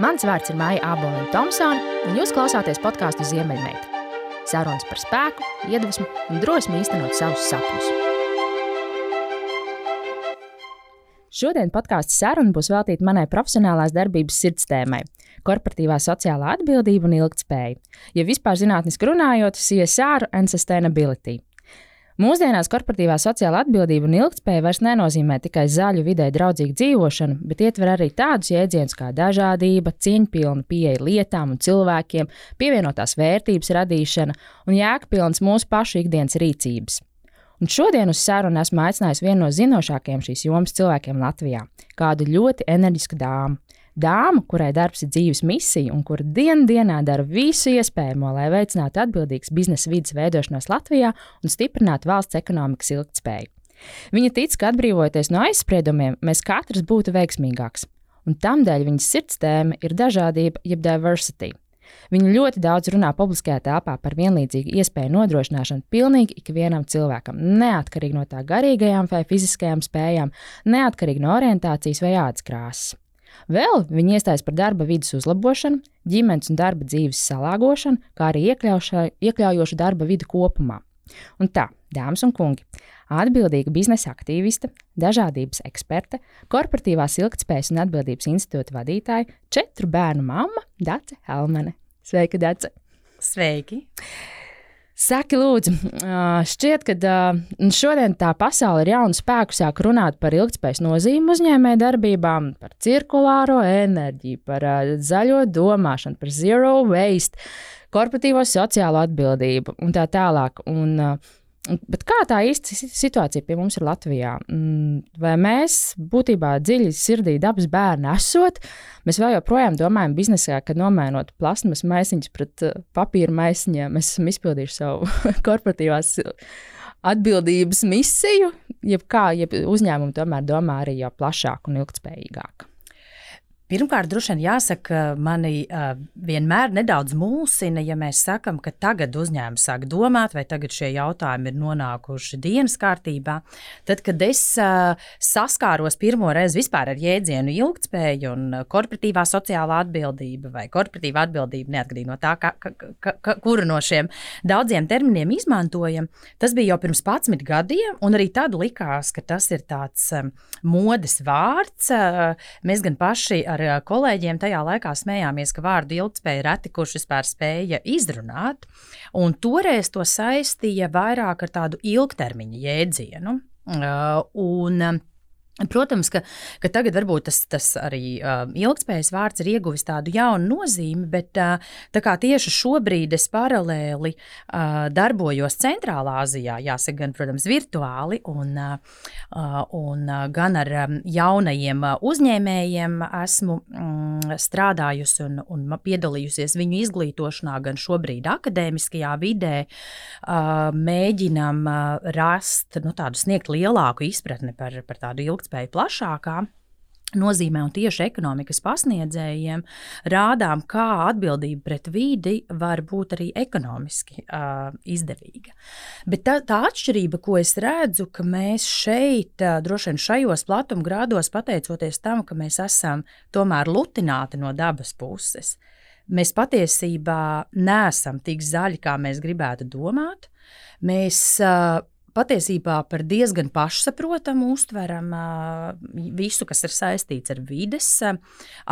Mans vārds ir Maija Aboliņa Thompsone, un jūs klausāties podkāstu Ziemeļmeita. Sarunas par spēku, iedvesmu un drosmi īstenot savus sapņus. Šodien podkāstu saruna būs veltīta manai profesionālās darbības sirdstēmai - korporatīvā sociālā atbildība un ilgspēja. Ja vispār zinātniski runājot, CSR and sustainability – Mūsdienās korporatīvā sociāla atbildība un ilgspēja vairs nenozīmē tikai zaļu, vidē draudzīgu dzīvošanu, bet ietver arī tādus jēdzienus kā dažādība, cieņpilna pieeja lietām un cilvēkiem, pievienotās vērtības radīšana un jēgpilnas mūsu pašu ikdienas rīcības. Un šodien uz sarunu esmu aicinājis vienu no zinošākajiem šīs jomas cilvēkiem Latvijā - kādu ļoti enerģisku dāmu. Dāma, kurai darbs ir dzīves misija un kura dienu dienā dara visu iespējamo, lai veicinātu atbildīgas biznesa vidas veidošanos Latvijā un stiprinātu valsts ekonomikas ilgtspēju. Viņa tic, ka atbrīvojoties no aizspriedumiem, mēs katrs būtu veiksmīgāks. Un tamdēļ viņas sirds tēma ir dažādība, jeb diversity. Viņa ļoti daudz runā publiskajā telpā par vienlīdzīgu iespēju nodrošināšanu pilnīgi ikvienam cilvēkam, neatkarīgi no tā garīgajām vai fiziskajām spējām, neatkarīgi no orientācijas vai ādas krāsas. Vēl viņi iestājas par darba vidas uzlabošanu, ģimenes un darba dzīves salāgošanu, kā arī iekļaujošu darba vidi kopumā. Un tā, dāmas un kungi, atbildīga biznesa aktīviste, dažādības eksperte, korporatīvās ilgspējas un atbildības institūta vadītāja, četru bērnu mamma Dace Helmane. Sveika, Dace! Sveiki! Saki, lūdzu, šķiet, ka šodien tā pasaule ir jaunu spēku sāk runāt par ilgspējas nozīmi uzņēmēju darbībām, par cirkulāro enerģiju, par zaļo domāšanu, par zero waste, korporatīvo sociālo atbildību un tā tālāk. Un, uh, Bet kā tā īsti situācija pie mums ir Latvijā? Mm, vai mēs būtībā dziļi sirdī dabas bērni esot, mēs vēl joprojām domājam biznesā, ka nomainot plasmas maisiņus pret uh, papīra maisiņiem, mēs esam izpildījuši savu korporatīvās atbildības misiju, jeb kā jeb uzņēmumi tomēr domā arī jau plašāk un ilgspējīgāk? Pirmkārt, droši vien jāsaka, mani uh, vienmēr nedaudz mulsina, ja mēs sakām, ka tagad uzņēmums sāk domāt, vai tagad šie jautājumi ir nonākuši dienas kārtībā. Tad, kad es uh, saskāros pirmo reizi vispār ar jēdzienu ilgspēju un korporatīvā sociālā atbildība vai korporatīva atbildība, neatkarīgi no tā, ka, ka, ka, kuru no šiem daudziem terminiem izmantojam, tas bija jau pirms 11 gadiem, un arī tad likās, ka tas ir tāds um, modes vārds. Uh, mēs gan paši ar ar kolēģiem tajā laikā smējāmies, ka vārdu ilgspēja reti kurš vispār spēja izrunāt. Un toreiz to saistīja vairāk ar tādu ilgtermiņa jēdzienu. Un, Protams, ka, ka tagad varbūt tas, tas arī uh, ilgspējas vārds ir ieguvis tādu jaunu nozīmi, bet uh, tieši šobrīd es paralēli uh, darbojos Centrālā Azijā, jāsaka, gan, protams, virtuāli, un, uh, un uh, gan ar um, jaunajiem uzņēmējiem esmu um, strādājusi un, un piedalījusies viņu izglītošanā, gan šobrīd akadēmiskajā vidē, uh, mēģinam uh, rast nu, tādu sniegt lielāku izpratni par, par tādu ilgspēju ilgspēju plašākā nozīmē un tieši ekonomikas pasniedzējiem rādām, kā atbildība pret vidi var būt arī ekonomiski uh, izdevīga. Bet tā, tā atšķirība, ko es redzu, ka mēs šeit, uh, droši vien šajos platumgrādos, pateicoties tam, ka mēs esam tomēr lutināti no dabas puses, mēs patiesībā neesam tik zaļi, kā mēs gribētu domāt. Mēs uh, patiesībā par diezgan pašsaprotamu uztveram visu, kas ir saistīts ar vides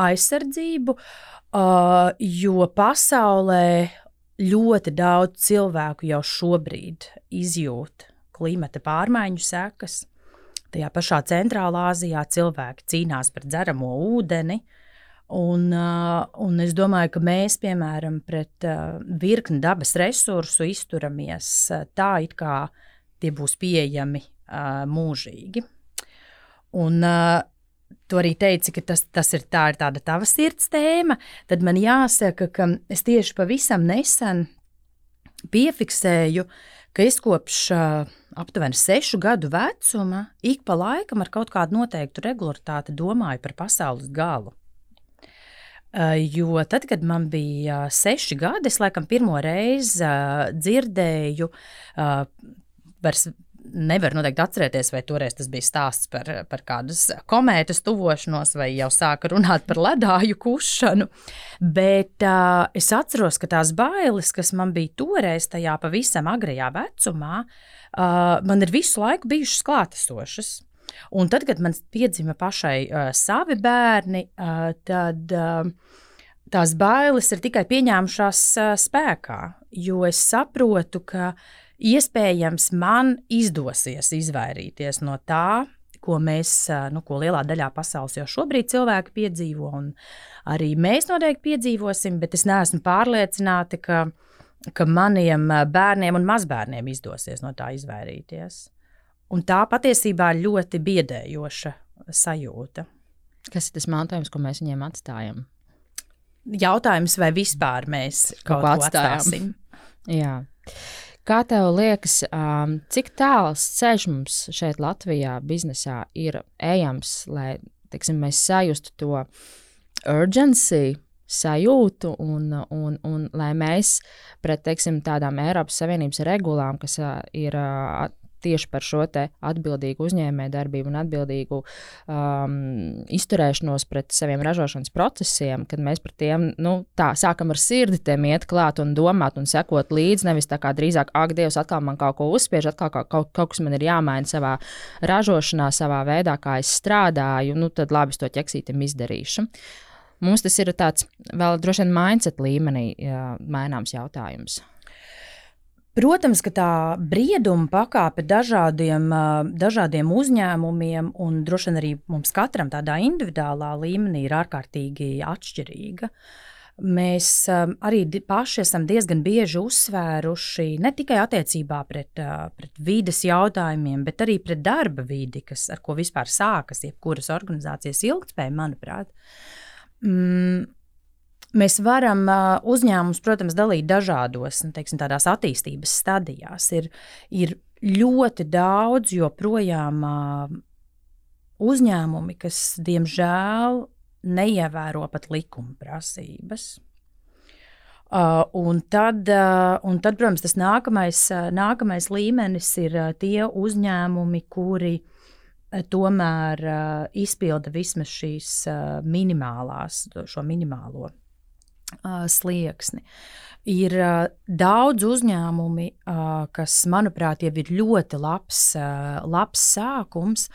aizsardzību, jo pasaulē ļoti daudz cilvēku jau šobrīd izjūt klimata pārmaiņu sekas. Tajā pašā Centrālā Azijā cilvēki cīnās par dzeramo ūdeni. Un, uh, un es domāju, ka mēs, piemēram, pret virkni dabas resursu izturamies tā, it kā uh, tie būs pieejami uh, mūžīgi. Un, uh, Tu arī teici, ka tas, tas ir, tā ir tāda tava sirds tēma. Tad man jāsaka, ka es tieši pavisam nesen piefiksēju, ka es kopš uh, aptuveni sešu gadu vecuma ik pa laikam ar kaut kādu noteiktu regularitāti domāju par pasaules galu. Uh, jo tad, kad man bija seši gadi, es laikam pirmo reizi uh, dzirdēju vairs nevaru noteikti atcerēties, vai toreiz tas bija stāsts par, par kādas komētas tuvošanos, vai jau sāka runāt par ledāju kušanu. Bet uh, es atceros, ka tās bailes, kas man bija toreiz, tajā pavisam agrajā vecumā, uh, man ir visu laiku bijušas klātesošas. Un tad, kad man piedzima pašai uh, savi bērni, uh, tad uh, tās bailes ir tikai pieņēmušās uh, spēkā. Jo es saprotu, ka iespējams man izdosies izvairīties no tā, ko mēs, nu, ko lielā daļā pasaules jau šobrīd cilvēki piedzīvo, un arī mēs noteikti piedzīvosim, bet es neesmu pārliecināta, ka, ka maniem bērniem un mazbērniem izdosies no tā izvairīties. Un tā patiesībā ir ļoti biedējoša sajūta. Kas ir tas mantojums, ko mēs viņiem atstājam? Jautājums, vai vispār mēs kaut, kaut ko atstājam? Jā. Kā tev liekas, um, cik tāls ceļš mums šeit, Latvijā, biznesā ir ejams, lai teiksim, mēs sajustu to urgency, sajūtu, un, un, un lai mēs pret teiksim, tādām Eiropas Savienības regulām, kas ir tieši par šo atbildīgu uzņēmējdarbību un atbildīgu um, izturēšanos pret saviem ražošanas procesiem, kad mēs par tiem nu, tā, sākam ar sirdi tiem iet klāt un domāt un sekot līdzi. Nevis tā kā drīzāk, ak, Dievs, atkal man kaut ko uzspiež, atkal kaut, kaut, kaut kas man ir jāmaina savā ražošanā, savā veidā, kā es strādāju, nu tad labi, es to ķeksītam izdarīšu. Mums tas ir tāds vēl droši vien mindset līmenī jā, maināms jautājums. Protams, ka tā brieduma pakāpe dažādiem, dažādiem uzņēmumiem un droši vien arī mums katram tādā individuālā līmenī ir ārkārtīgi atšķirīga. Mēs arī paši esam diezgan bieži uzsvēruši ne tikai attiecībā pret, pret vides jautājumiem, bet arī pret darba vidi, kas, ar ko vispār sākas jebkuras organizācijas ilgspēja, manuprāt. Mm, Mēs varam uzņēmumus, protams, dalīt dažādos nu, teiksim, attīstības stadijās. Ir, ir ļoti daudz joprojām uzņēmumi, kas, diemžēl, neievēro pat likuma prasības. Uh, un, tad, uh, un tad, protams, tas nākamais, uh, nākamais līmenis ir uh, tie uzņēmumi, kuri uh, tomēr uh, izpilda vismaz šīs uh, minimālās, šo minimālo slieksni. Ir daudz uzņēmumi, kas, manuprāt, jau ir ļoti labs, labs sākums,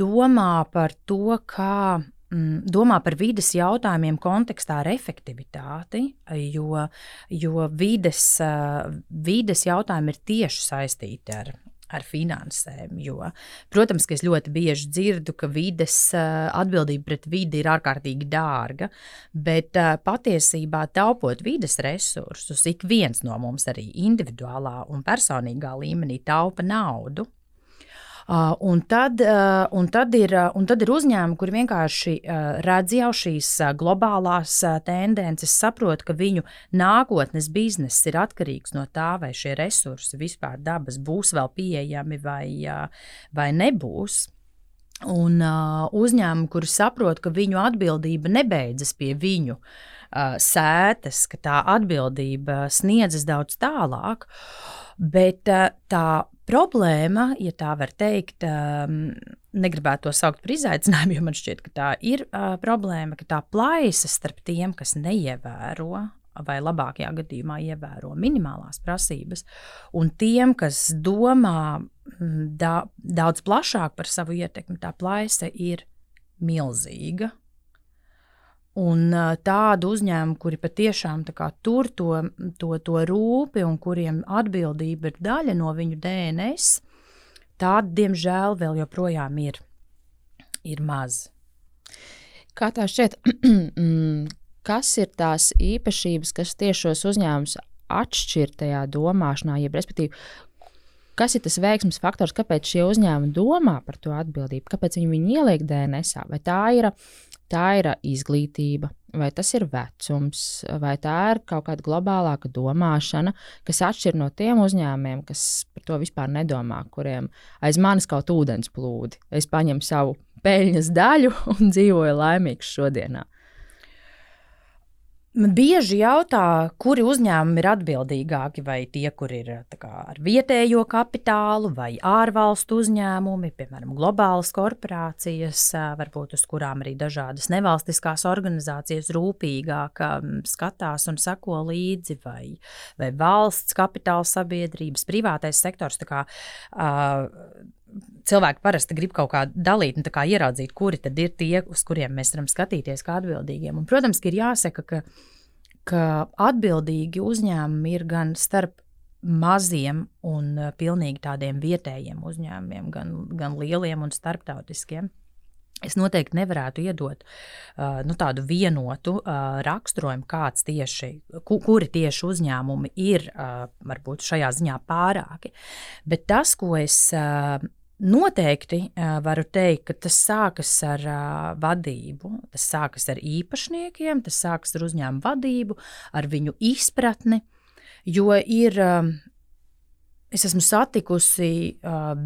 domā par to, kā mm, domā par vides jautājumiem kontekstā ar efektivitāti, jo, jo vides, vides jautājumi ir tieši saistīti ar, ar finansēm. Jo, protams, ka es ļoti bieži dzirdu, ka vides atbildība pret vidi ir ārkārtīgi dārga, bet patiesībā taupot vides resursus, ik viens no mums arī individuālā un personīgā līmenī taupa naudu. Uh, un, tad, uh, un, tad ir, uh, un tad ir uzņēmumi, kur vienkārši redz jau šīs globālās tendences, saprot, ka viņu nākotnes bizness ir atkarīgs no tā, vai šie resursi vispār dabas būs vēl pieejami vai, vai nebūs. Un uh, uzņēmumi, kuri saprot, ka viņu atbildība nebeidzas pie viņu uh, sēdes, ka tā atbildība sniedzas daudz tālāk, bet uh, tā problēma, ja tā var teikt, um, negribētu to saukt par izaicinājumu, jo man šķiet, ka tā ir uh, problēma, ka tā plaisa starp tiem, kas neievēro vai labākajā gadījumā ievēro minimālās prasības, un tiem, kas domā da, daudz plašāk par savu ietekmi, tā plaisa ir milzīga. Un tādu uzņēmumu, kuri patiešām tur to, to, to rūpi un kuriem atbildība ir daļa no viņu DNS, tādi, diemžēl, vēl joprojām ir, ir maz. Kā tā šķiet, kas ir tās īpašības, kas tiešos uzņēmumus atšķir tajā domāšanā, jeb respektīvi, kas ir tas veiksmes faktors, kāpēc šie uzņēmumi domā par to atbildību, kāpēc viņi viņu ieliek DNS? Vai tā ir tā ir izglītība, vai tas ir vecums, vai tā ir kaut kāda globālāka domāšana, kas atšķir no tiem uzņēmumiem, kas par to vispār nedomā, kuriem aiz manis kaut ūdens plūdi. Es paņemu savu peļņas daļu un dzīvoju laimīgs šodienā. Bieži jautā, kuri uzņēmumi ir atbildīgāki, vai tie, kur ir kā, ar vietējo kapitālu, vai ārvalstu uzņēmumi, piemēram, globālas korporācijas, varbūt uz kurām arī dažādas nevalstiskās organizācijas rūpīgāk skatās un sako līdzi, vai, vai valsts kapitāla sabiedrības, privātais sektors. Kā, uh, cilvēki parasti grib kaut kā dalīt, nu, kā ieraudzīt, kuri tad ir tie, uz kuriem mēs varam skatīties kā atbildīgiem. Un, protams, ka ir jāsaka, ka, ka atbildīgi uzņēmumi ir gan starp maziem un uh, pilnīgi tādiem vietējiem uzņēmumiem, gan, gan lieliem un starptautiskiem. Es noteikti nevarētu iedot uh, nu, tādu vienotu uh, raksturojumu, kāds tieši, ku, kuri tieši uzņēmumi ir uh, varbūt šajā ziņā pārāki. Bet tas, ko es uh, Noteikti varu teikt, ka tas sākas ar vadību, tas sākas ar īpašniekiem, tas sākas ar uzņēmumu vadību, ar viņu izpratni. Jo ir, es esmu satikusi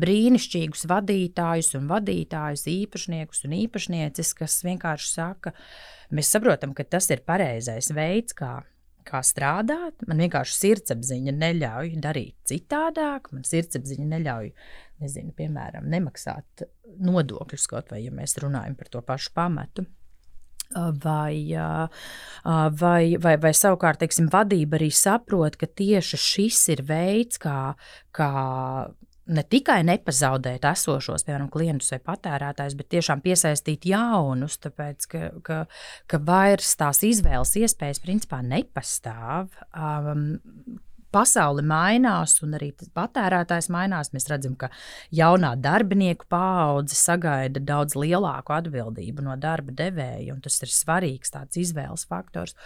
brīnišķīgus vadītājus un vadītājus, īpašniekus un īpašnieces, kas vienkārši saka, mēs saprotam, ka tas ir pareizais veids, kā kā strādāt. Man vienkārši sirdsapziņa neļauj darīt citādāk. Man sirdsapziņa neļauj, nezinu, piemēram, nemaksāt nodokļus, kaut vai ja mēs runājam par to pašu pamatu. Vai, vai, vai, vai savukārt, teiksim, vadība arī saprot, ka tieši šis ir veids, kā, kā ne tikai nepazaudēt esošos, piemēram, klientus vai patērētājus, bet tiešām piesaistīt jaunus, tāpēc ka, ka, ka vairs tās izvēles iespējas principā nepastāv. Um, pasaule mainās, un arī patērētājs mainās. Mēs redzam, ka jaunā darbinieku paudze sagaida daudz lielāku atbildību no darba devēja, un tas ir svarīgs tāds izvēles faktors.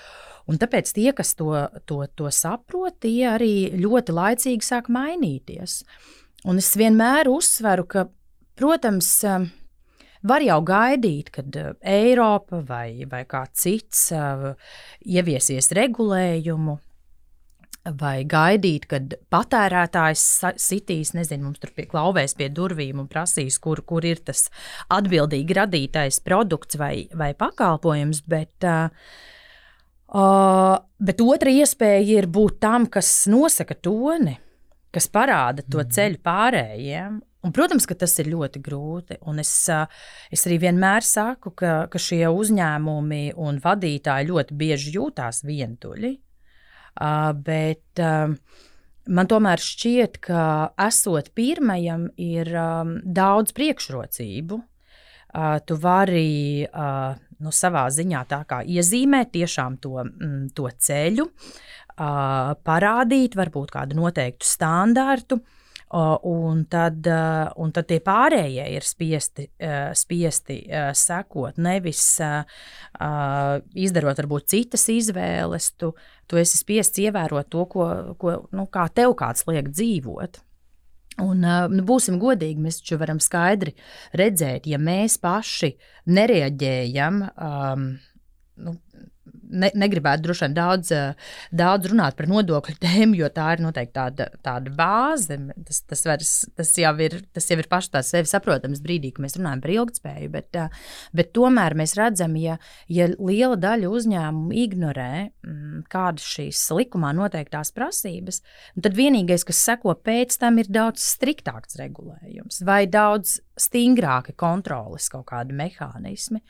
Un tāpēc tie, kas to, to, to saprot, tie arī ļoti laicīgi sāk mainīties. Un es vienmēr uzsveru, ka, protams, um, var jau gaidīt, kad uh, Eiropa vai, vai kāds cits uh, ieviesies regulējumu, vai gaidīt, kad patērētājs sitīs, nezinu, mums tur pie klauvēs pie durvīm un prasīs, kur, kur ir tas atbildīgi radītais produkts vai, vai pakalpojums. Bet, uh, bet otra iespēja ir būt tam, kas nosaka toni kas parāda to mhm. ceļu pārējiem. Un, protams, ka tas ir ļoti grūti. Un es, es arī vienmēr saku, ka, ka šie uzņēmumi un vadītāji ļoti bieži jūtās vientuļi. Bet man tomēr šķiet, ka esot pirmajam, ir daudz priekšrocību. Tu vari nu, savā ziņā iezīmēt to, mm, to ceļu, parādīt, varbūt kādu noteiktu standārtu. Un, tad, un tad tie pārējie ir spiesti, uh, spiesti uh, sekot. Nevis uh, izdarot varbūt citas izvēles, tu, tu esi spiests ievērot to, ko, ko nu, kā tev kāds liek dzīvot. Un, nu, būsim godīgi, mēs taču varam skaidri redzēt, ja mēs paši nereaģējam um, nu, ne, negribētu droši vien daudz, eh, daudz runāt par nodokļu tēmu, jo tā ir noteikti tāda, tāda bāze. Tas, tas, vairs, tas, jau ir, tas jau ir pašs tāds sevi saprotams brīdī, kad mēs runājam par ilgspēju. Bet, eh, bet tomēr mēs redzam, ja, ja liela daļa uzņēmumu ignorē mm, kādas šīs likumā noteiktās prasības, tad vienīgais, kas seko pēc tam, ir daudz striktāks regulējums vai daudz stingrāki kontroles kaut kādi mehānismi.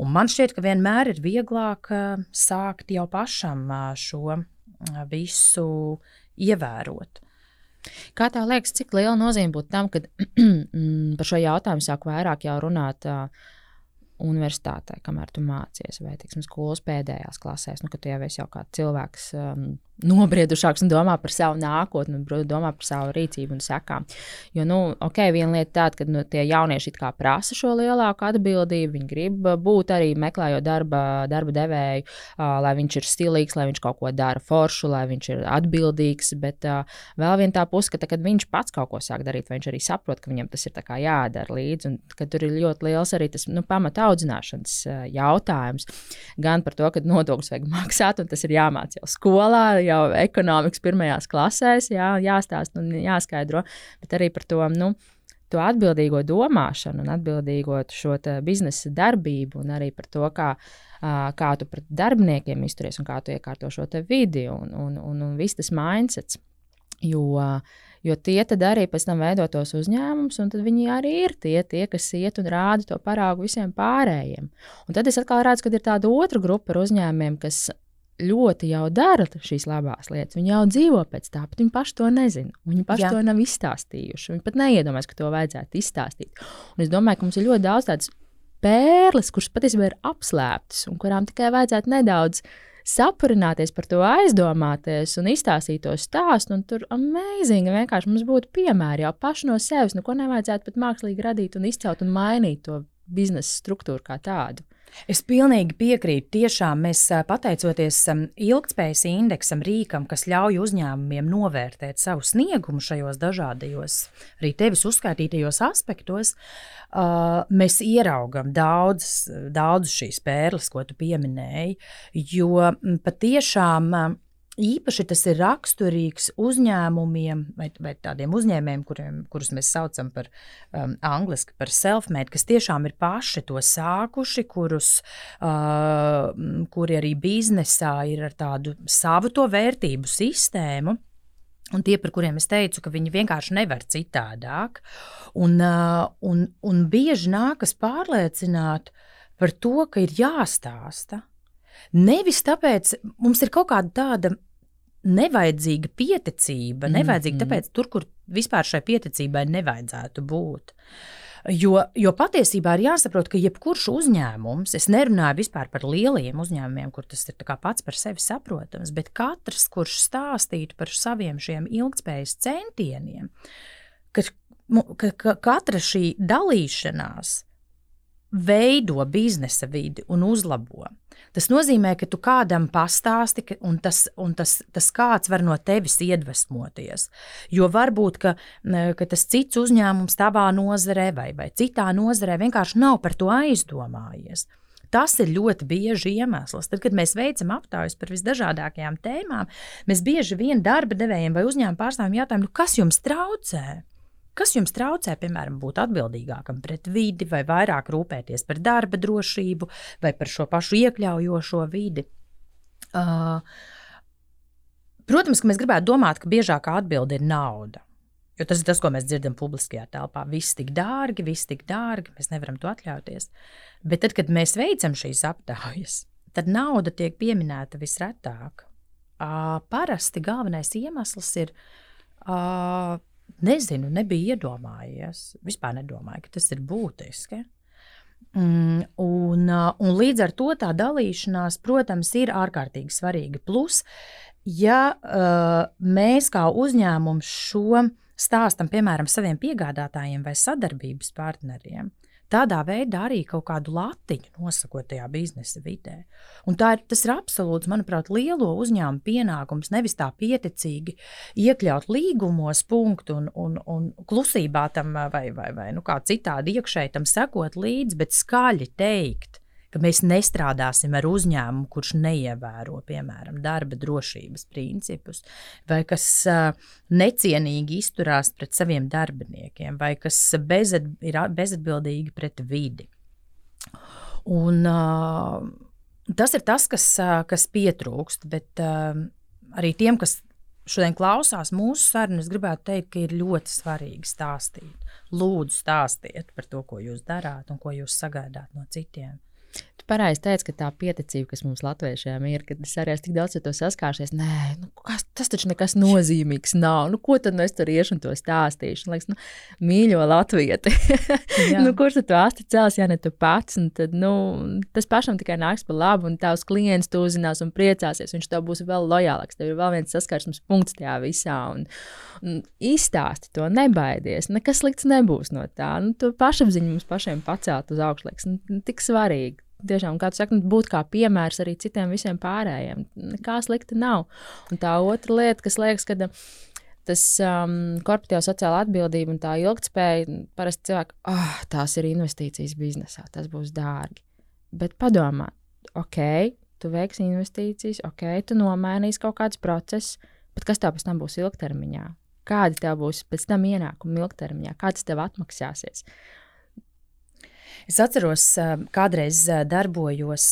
Un man šķiet, ka vienmēr ir vieglāk uh, sākt jau pašam uh, šo uh, visu ievērot. Kā tā liekas, cik liela nozīme būtu tam, ka mm, par šo jautājumu sāk vairāk jau runāt uh, universitātē, kamēr tu mācies, vai tiksim, skolas pēdējās klasēs, nu, kad tu jau esi jau kāds cilvēks. Um, nobriedušāks un domā par savu nākotni, domā par savu rīcību un sekām. Jo, nu, ok, viena lieta tāda, ka nu, tie jaunieši prasa šo lielāku atbildību, viņi grib būt arī meklējot darba, darba devēju, uh, lai viņš ir stilīgs, lai viņš kaut ko dara foršu, lai viņš ir atbildīgs. Bet uh, vēl viena tā puse, ka tā, kad viņš pats kaut ko sāk darīt, viņš arī saprot, ka viņam tas ir jādara līdzi, un ka tur ir ļoti liels arī tas nu, pamata audzināšanas uh, jautājums. Gan par to, ka nodokļus vajag maksāt, un tas ir jāmācās jau skolā jau ekonomikas pirmajās klasēs, jā, jāstāsta un jāskaidro, bet arī par to. Nu, to atbildīgo domāšanu atbildīgo šo biznesa darbību, un arī par to, kā, kā tu pret darbiniekiem izturies un kā tu iekārto šo vidi un, un, un, un viss tas mindsets. Jo, jo tie tad arī pēc tam veido tos uzņēmumus, un viņi arī ir tie, tie, kas iet un rāda to paraugu visiem pārējiem. Un tad es atkal redzu, ka ir tāda otra grupa ar uzņēmumiem, kas ļoti jau dara šīs labās lietas. Viņi jau dzīvo pēc tā, bet viņi paši to nezina. Viņi paši Jā. to nav izstāstījuši. Viņi pat neiedomājas, ka to vajadzētu izstāstīt. Un es domāju, ka mums ir ļoti daudz tādas pērles, kuras patiesībā ir apslēptas un kurām tikai vajadzētu nedaudz saprināties par to, aizdomāties un izstāstīt to stāstu. Tur amazing, vienkārši mums būtu piemēri jau paši no sevis. Neko nevajadzētu pat mākslīgi radīt un izcelt un mainīt to biznesa struktūru kā tādu. Es pilnīgi piekrītu. Tiešām mēs pateicoties ilgspējas indeksam, rīkam, kas ļauj uzņēmumiem novērtēt savu sniegumu šajos dažādajos, arī tevis uzskaitītajos aspektos, mēs ieraugam daudz, daudz šīs pērles, ko tu pieminēji. Jo patiešām Īpaši tas ir raksturīgs uzņēmumiem vai, vai tādiem uzņēmējiem, kuriem, kurus mēs saucam par um, angļuiski par self-made, kas tiešām ir paši to sākuši, kurus, uh, kuri arī biznesā ir ar tādu savu to vērtību sistēmu. Un tie, par kuriem es teicu, ka viņi vienkārši nevar citādāk. Un, uh, un, un bieži nākas pārliecināt par to, ka ir jāstāsta Nevis tāpēc, mums ir kaut kāda tāda nevajadzīga pieticība, mm -hmm. nevajadzīga tāpēc, tur, kur vispār šai pieticībai nevajadzētu būt. Jo, jo patiesībā ir jāsaprot, ka jebkurš uzņēmums, es nerunāju vispār par lieliem uzņēmumiem, kur tas ir pats par sevi saprotams, bet katrs, kurš stāstītu par saviem šiem ilgspējas centieniem, ka, ka, ka katra šī dalīšanās veido biznesa vidi un uzlabo. Tas nozīmē, ka tu kādam pastāsti, un tas, un tas, tas kāds var no tevis iedvesmoties. Jo varbūt, ka, ka tas cits uzņēmums tavā nozarē vai, vai citā nozarē vienkārši nav par to aizdomājies. Tas ir ļoti bieži iemesls. Tad, kad mēs veicam aptaujas par visdažādākajām tēmām, mēs bieži vien darba devējiem vai uzņēmumu pārstāvjiem jautājam, nu, kas jums traucē? Kas jums traucē, piemēram, būt atbildīgākam pret vidi, vai vairāk rūpēties par darba drošību, vai par šo pašu iekļaujošo vidi? Uh, protams, ka mēs gribētu domāt, ka biežākā atbilde ir nauda. Jo tas ir tas, ko mēs dzirdam publiskajā telpā. Viss tik dārgi, viss tik dārgi, mēs nevaram to atļauties. Bet tad, kad mēs veicam šīs aptaujas, tad nauda tiek pieminēta visretāk. Uh, parasti galvenais iemesls ir uh, Nezinu, nebija iedomājies. Vispār nedomāju, ka tas ir būtiski. Mm, un, uh, un līdz ar to tā dalīšanās, protams, ir ārkārtīgi svarīga. Plus, ja uh, mēs kā uzņēmums šo stāstam, piemēram, saviem piegādātājiem vai sadarbības partneriem, tādā veidā arī kaut kādu latiņu nosakot tajā biznesa vidē. Un tā ir, tas ir absolūts, manuprāt, lielo uzņēmumu pienākums. Nevis tā pieticīgi iekļaut līgumos punktu un, un, un klusībā tam vai, vai, vai nu, kā citādi iekšēji tam sekot līdzi, bet skaļi teikt ka mēs nestrādāsim ar uzņēmumu, kurš neievēro, piemēram, darba drošības principus, vai kas necienīgi izturās pret saviem darbiniekiem, vai kas bezat, ir bezatbildīgi pret vidi. Un, tas ir tas, kas, kas pietrūkst, bet arī tiem, kas šodien klausās mūsu sarunu, es gribētu teikt, ka ir ļoti svarīgi stāstīt. Lūdzu, stāstiet par to, ko jūs darāt un ko jūs sagaidāt no citiem. Tu pareizi teici, ka tā pieticība, kas mums latviešiem ir, kad es arī esmu tik daudz ar to saskāršies, nē, nu, kas, tas taču nekas nozīmīgs nav. Nu, ko tad nu es tur iešu un to stāstīšu? Man liekas, nu, mīļo latvieti. nu, kurš tad to asti cels, ja ne tu pats? Un tad, nu, tas pašam tikai nāks par labu, un tavs klients to uzzinās un priecāsies. Viņš tev būs vēl lojālāks. Tev ir vēl viens saskarsmes punkts tajā visā. Un, un izstāsti to, nebaidies. Nekas slikts nebūs no tā. Nu, to pašapziņu mums pašiem pacelt uz augšu. Liekas, nu, tik svarīgi tiešām, kā tu saki, nu, būt kā piemērs arī citiem visiem pārējiem. Nekā slikta nav. Un tā otra lieta, kas liekas, ka tas um, korporatīvā sociāla atbildība un tā ilgspēja, parasti cilvēki, oh, tās ir investīcijas biznesā, tas būs dārgi. Bet padomā, ok, tu veiksi investīcijas, ok, tu nomainīsi kaut kādus procesus, bet kas tev pēc tam būs ilgtermiņā? kādi tev būs pēc tam ienākumi ilgtermiņā, kā tas tev atmaksāsies. Es atceros, kādreiz darbojos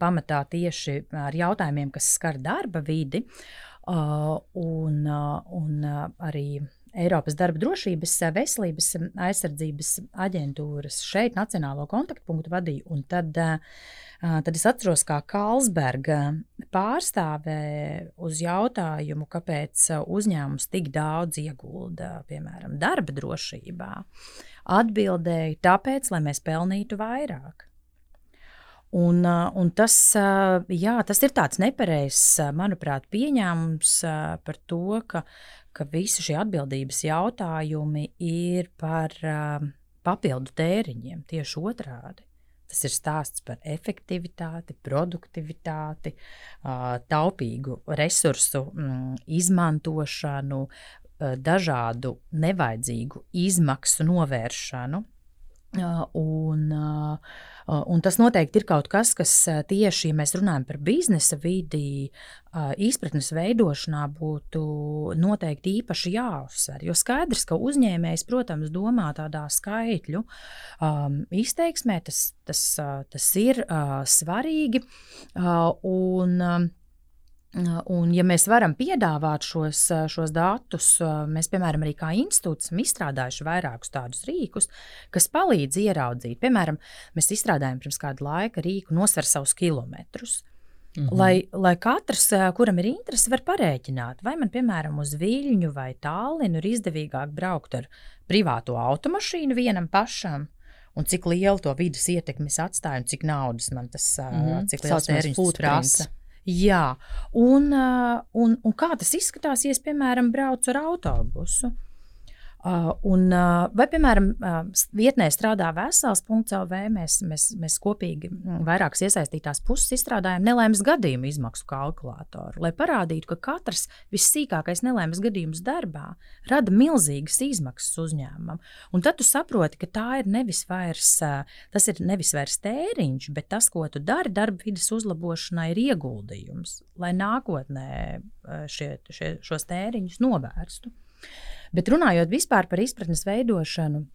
pamatā tieši ar jautājumiem, kas skar darba vidi, un, un arī Eiropas darba drošības, veselības aizsardzības aģentūras šeit Nacionālo kontaktpunktu vadīju. Un tad, tad es atceros, kā Kalsberga pārstāvē uz jautājumu, kāpēc uzņēmums tik daudz iegulda, piemēram, darba drošībā, atbildēja tāpēc, lai mēs pelnītu vairāk. Un, un tas, jā, tas ir tāds nepareizs, manuprāt, pieņēmums par to, ka, ka visi šie atbildības jautājumi ir par papildu tēriņiem, tieši otrādi. Tas ir stāsts par efektivitāti, produktivitāti, taupīgu resursu mm, izmantošanu, dažādu nevajadzīgu izmaksu novēršanu. Un, un tas noteikti ir kaut kas, kas tieši, ja mēs runājam par biznesa vidi, izpratnes veidošanā būtu noteikti īpaši jāuzsver. Jo skaidrs, ka uzņēmējs, protams, domā tādā skaitļu um, izteiksmē, tas, tas, tas ir uh, svarīgi. Uh, un, uh, Un, ja mēs varam piedāvāt šos, šos datus, mēs, piemēram, arī kā institūts esam izstrādājuši vairākus tādus rīkus, kas palīdz ieraudzīt. Piemēram, mēs izstrādājām pirms kāda laika rīku nosver savus kilometrus. Mhm. Lai, lai katrs, kuram ir interese, var parēķināt, vai man, piemēram, uz Viļņu vai Tālinu ir izdevīgāk braukt ar privāto automašīnu vienam pašam, un cik lielu to vidas ietekmes atstāja, un cik naudas man tas, mm -hmm. tēriņš prasa. Jā, un, un, un kā tas izskatās, ja es, piemēram, braucu ar autobusu? Uh, un, uh, vai, piemēram, uh, vietnē strādā vesels.CLV, mēs, mēs, mēs kopīgi mm, vairākas iesaistītās puses izstrādājam nelaimes gadījumu izmaksu kalkulātoru, lai parādītu, ka katrs vissīkākais nelaimes gadījums darbā rada milzīgas izmaksas uzņēmumam. Un tad tu saproti, ka tā ir nevis vairs, tas ir nevis vairs tēriņš, bet tas, ko tu dari darba vidas uzlabošanai, ir ieguldījums, lai nākotnē šie, šie, šos tēriņus novērstu. Bet runājot vispār par izpratnes veidošanu,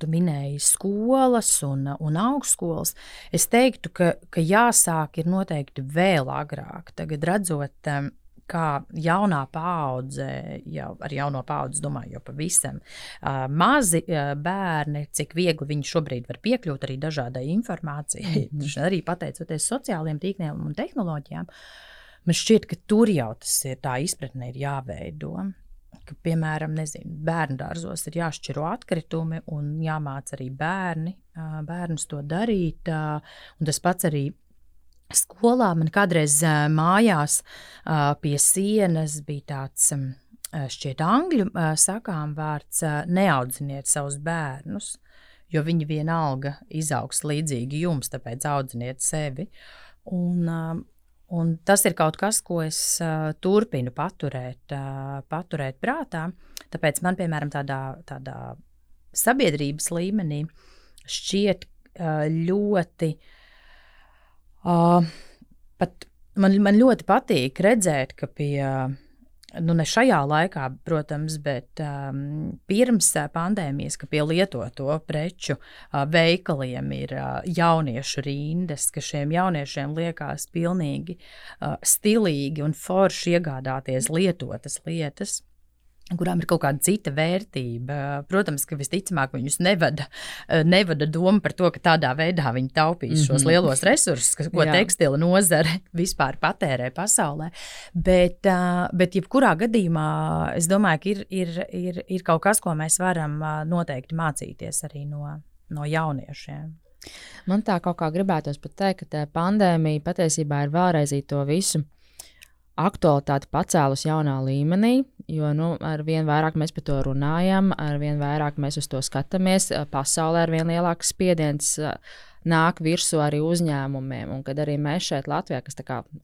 Tu minēji skolas un, un augstskolas. Es teiktu, ka, ka jāsāk ir noteikti vēl agrāk. Tagad redzot, kā jaunā paudze, jau ar jauno paudzi, domāju, jau pavisam mazi bērni, cik viegli viņi šobrīd var piekļūt arī dažādai informācijai, mm -hmm. arī pateicoties sociālajiem tīkliem un tehnoloģijām. Man šķiet, ka tur jau tas ir tā izpratne ir jāveido ka, piemēram, bērnu dārzos ir jāšķiro atkritumi un jāmāca arī bērni, bērnus to darīt. Un tas pats arī skolā man kādreiz mājās pie sienas bija tāds. Šķiet, angļu sakām vārds neaudziniet savus bērnus, jo viņi vienalga izaugs līdzīgi jums, tāpēc audziniet sevi. Un, Un tas ir kaut kas, ko es uh, turpinu paturēt, uh, paturēt prātā. Tāpēc man, piemēram, tādā, tādā sabiedrības līmenī šķiet uh, ļoti. Uh, pat man, man ļoti patīk redzēt, ka pie uh, nu ne šajā laikā, protams, bet um, pirms uh, pandēmijas, ka pie lietoto preču uh, veikaliem ir uh, jauniešu rindas, ka šiem jauniešiem liekas pilnīgi uh, stilīgi un forši iegādāties lietotas lietas kurām ir kaut kāda cita vērtība. Protams, ka visticamāk viņus nevada, nevada doma par to, ka tādā veidā viņi taupīs mm -hmm. šos mhm. lielos resursus, ko Jā. tekstila nozare vispār patērē pasaulē. Bet, bet jebkurā gadījumā es domāju, ka ir, ir, ir, ir kaut kas, ko mēs varam noteikti mācīties arī no, no jauniešiem. Man tā kā gribētos pat teikt, ka pandēmija patiesībā ir vēlreiz to visu aktualitāti pacēlus jaunā līmenī, jo nu, ar vien vairāk mēs par to runājam, ar vien vairāk mēs uz to skatāmies. Pasaulē ar vien lielāks spiediens nāk virsū arī uzņēmumiem, un kad arī mēs šeit, Latvijā, kas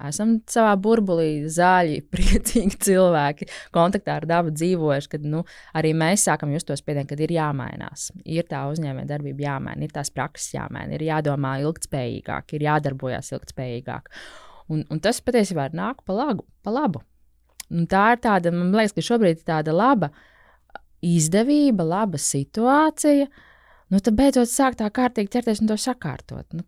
esam savā burbulī, zaļi, priecīgi cilvēki, kontaktā ar dabu dzīvojuši, kad nu, arī mēs sākam just to spiedienu, kad ir jāmainās. Ir tā uzņēmējdarbība jāmaina, ir tās prakses jāmaina, ir jādomā ilgspējīgāk, ir jādarbojas ilgspējīgāk. Un, un tas patiesībā nāk pa, lagu, pa labu. Un tā ir tāda, man liekas, ka šobrīd ir tāda laba izdevība, laba situācija. Nu, tad beidzot sāk tā kārtīgi ķerties un to sakārtot. Nu,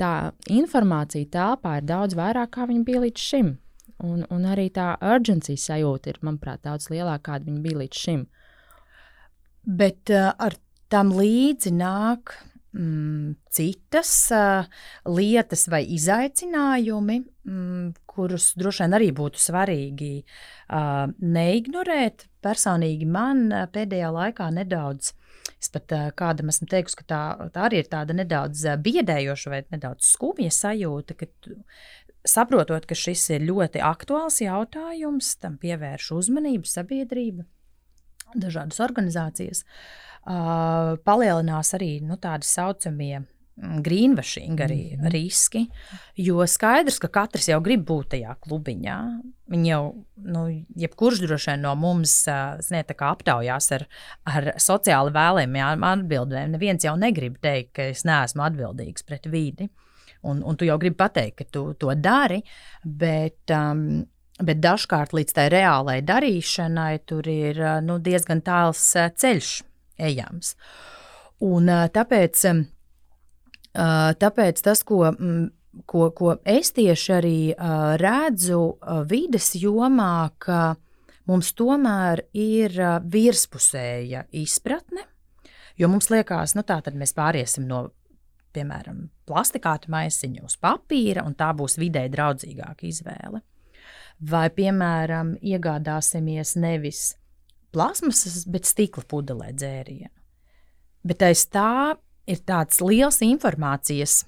tā informācija telpā ir daudz vairāk, kā viņa bija līdz šim. Un, un arī tā urgency sajūta ir, manuprāt, daudz lielāka, kāda viņa bija līdz šim. Bet uh, ar tam līdzi nāk mm, citas uh, lietas vai izaicinājumi, mm, kurus droši vien arī būtu svarīgi uh, neignorēt. Personīgi man uh, pēdējā laikā nedaudz. Es pat uh, kādam esmu teikusi, ka tā, tā arī ir tāda nedaudz biedējoša vai nedaudz skumja sajūta, ka saprotot, ka šis ir ļoti aktuāls jautājums, tam pievērš uzmanību sabiedrība, dažādas organizācijas. Uh, uh, palielinās arī nu, tādi saucamie mm, greenwashing arī mm -hmm. riski. Jo skaidrs, ka katrs jau grib būt tajā klubiņā. Viņi jau, nu, jebkurš droši vien no mums ziniet, aptaujās ar, ar sociāli vēlējumiem atbildēm. Neviens jau negrib teikt, ka es neesmu atbildīgs pret vidi. Un, un tu jau gribi pateikt, ka tu to dari, bet, um, bet dažkārt līdz tai reālai darīšanai tur ir nu, diezgan tāls ceļš ejams. Un, tāpēc, tāpēc tas, ko, ko, ko es tieši arī redzu vides jomā, ka mums tomēr ir virspusēja izpratne, jo mums liekas, nu tā tad mēs pāriesim no piemēram, plastikāta maisiņa uz papīra, un tā būs vidē draudzīgāka izvēle. Vai, piemēram, iegādāsimies nevis plasmasas, bet stikla pudelē dzērienu. Bet aiz tā ir tāds liels informācijas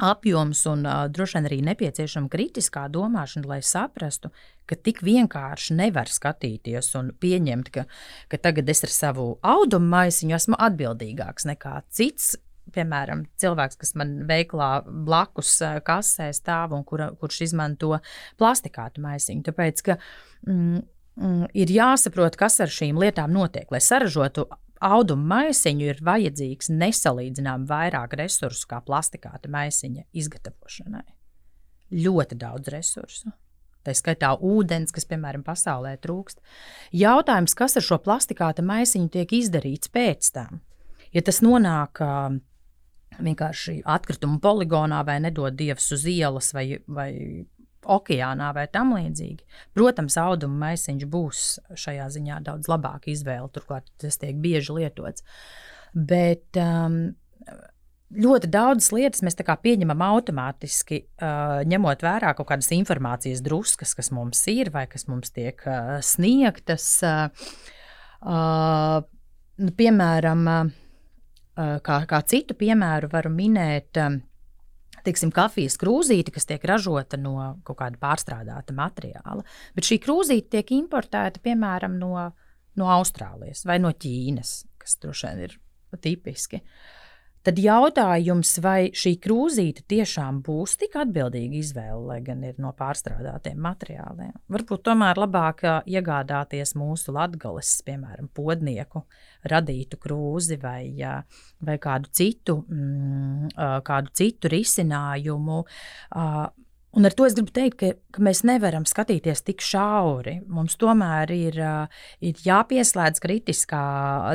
apjoms un uh, droši vien arī nepieciešama kritiskā domāšana, lai saprastu, ka tik vienkārši nevar skatīties un pieņemt, ka, ka tagad es ar savu audumu maisiņu esmu atbildīgāks nekā cits. Piemēram, cilvēks, kas man veiklā blakus kasē stāv un kur, kurš izmanto plastikātu maisiņu. Tāpēc, ka mm, ir jāsaprot, kas ar šīm lietām notiek. Lai saražotu audumu maisiņu, ir vajadzīgs nesalīdzinām vairāk resursu kā plastikāta maisiņa izgatavošanai. Ļoti daudz resursu. Tā skaitā ūdens, kas, piemēram, pasaulē trūkst. Jautājums, kas ar šo plastikāta maisiņu tiek izdarīts pēc tam? Ja tas nonāk uh, vienkārši atkritumu poligonā vai nedod dievs uz ielas vai, vai okeānā vai tam līdzīgi. Protams, auduma maisiņš būs šajā ziņā daudz labāka izvēle, turklāt tas tiek bieži lietots. Bet um, ļoti daudzas lietas mēs pieņemam automātiski, uh, ņemot vērā kaut kādas informācijas druskas, kas mums ir vai kas mums tiek uh, sniegtas. Uh, uh, piemēram, uh, kā, kā citu piemēru varu minēt. Teiksim, kafijas krūzīte, kas tiek ražota no kaut kāda pārstrādāta materiāla, bet šī krūzīte tiek importēta piemēram no, no Austrālijas vai no Ķīnas, kas droši vien ir tipiski. Uh, Tad jautājums, vai šī krūzīte tiešām būs tik atbildīga izvēle, lai gan ir no pārstrādātiem materiāliem. Varbūt tomēr labāk iegādāties mūsu latgales, piemēram, podnieku radītu krūzi vai, vai kādu, citu, mm, kādu citu risinājumu. Un ar to es gribu teikt, ka, ka mēs nevaram skatīties tik šauri. Mums tomēr ir, ir jāpieslēdz kritiskā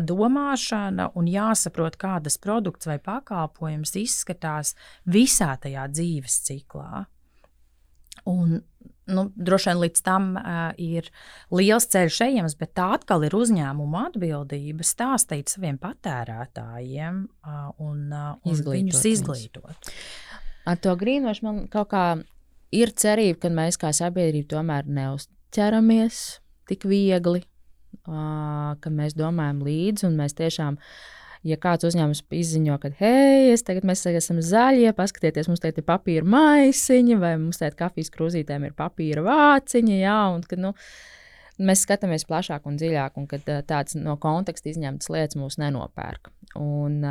domāšana un jāsaprot, kādas produkts vai pakalpojums izskatās visā tajā dzīves ciklā. Un, nu, droši vien līdz tam uh, ir liels ceļš ejams, bet tā atkal ir uzņēmuma atbildība stāstīt saviem patērētājiem uh, un, uh, un viņus izglītot. Ar to grīnošu man kaut kā ir cerība, ka mēs kā sabiedrība tomēr neuzķeramies tik viegli, uh, ka mēs domājam līdzi un mēs tiešām. Ja kāds uzņēmums izziņo, ka, hei, tagad mēs tagad esam zaļie, paskatieties, mums te ir papīra maisiņi, vai mums te kafijas krūzītēm ir papīra vāciņi, jā, un ka, nu, mēs skatāmies plašāk un dziļāk, un ka tāds no konteksta izņemtas lietas mūs nenopērk. Un,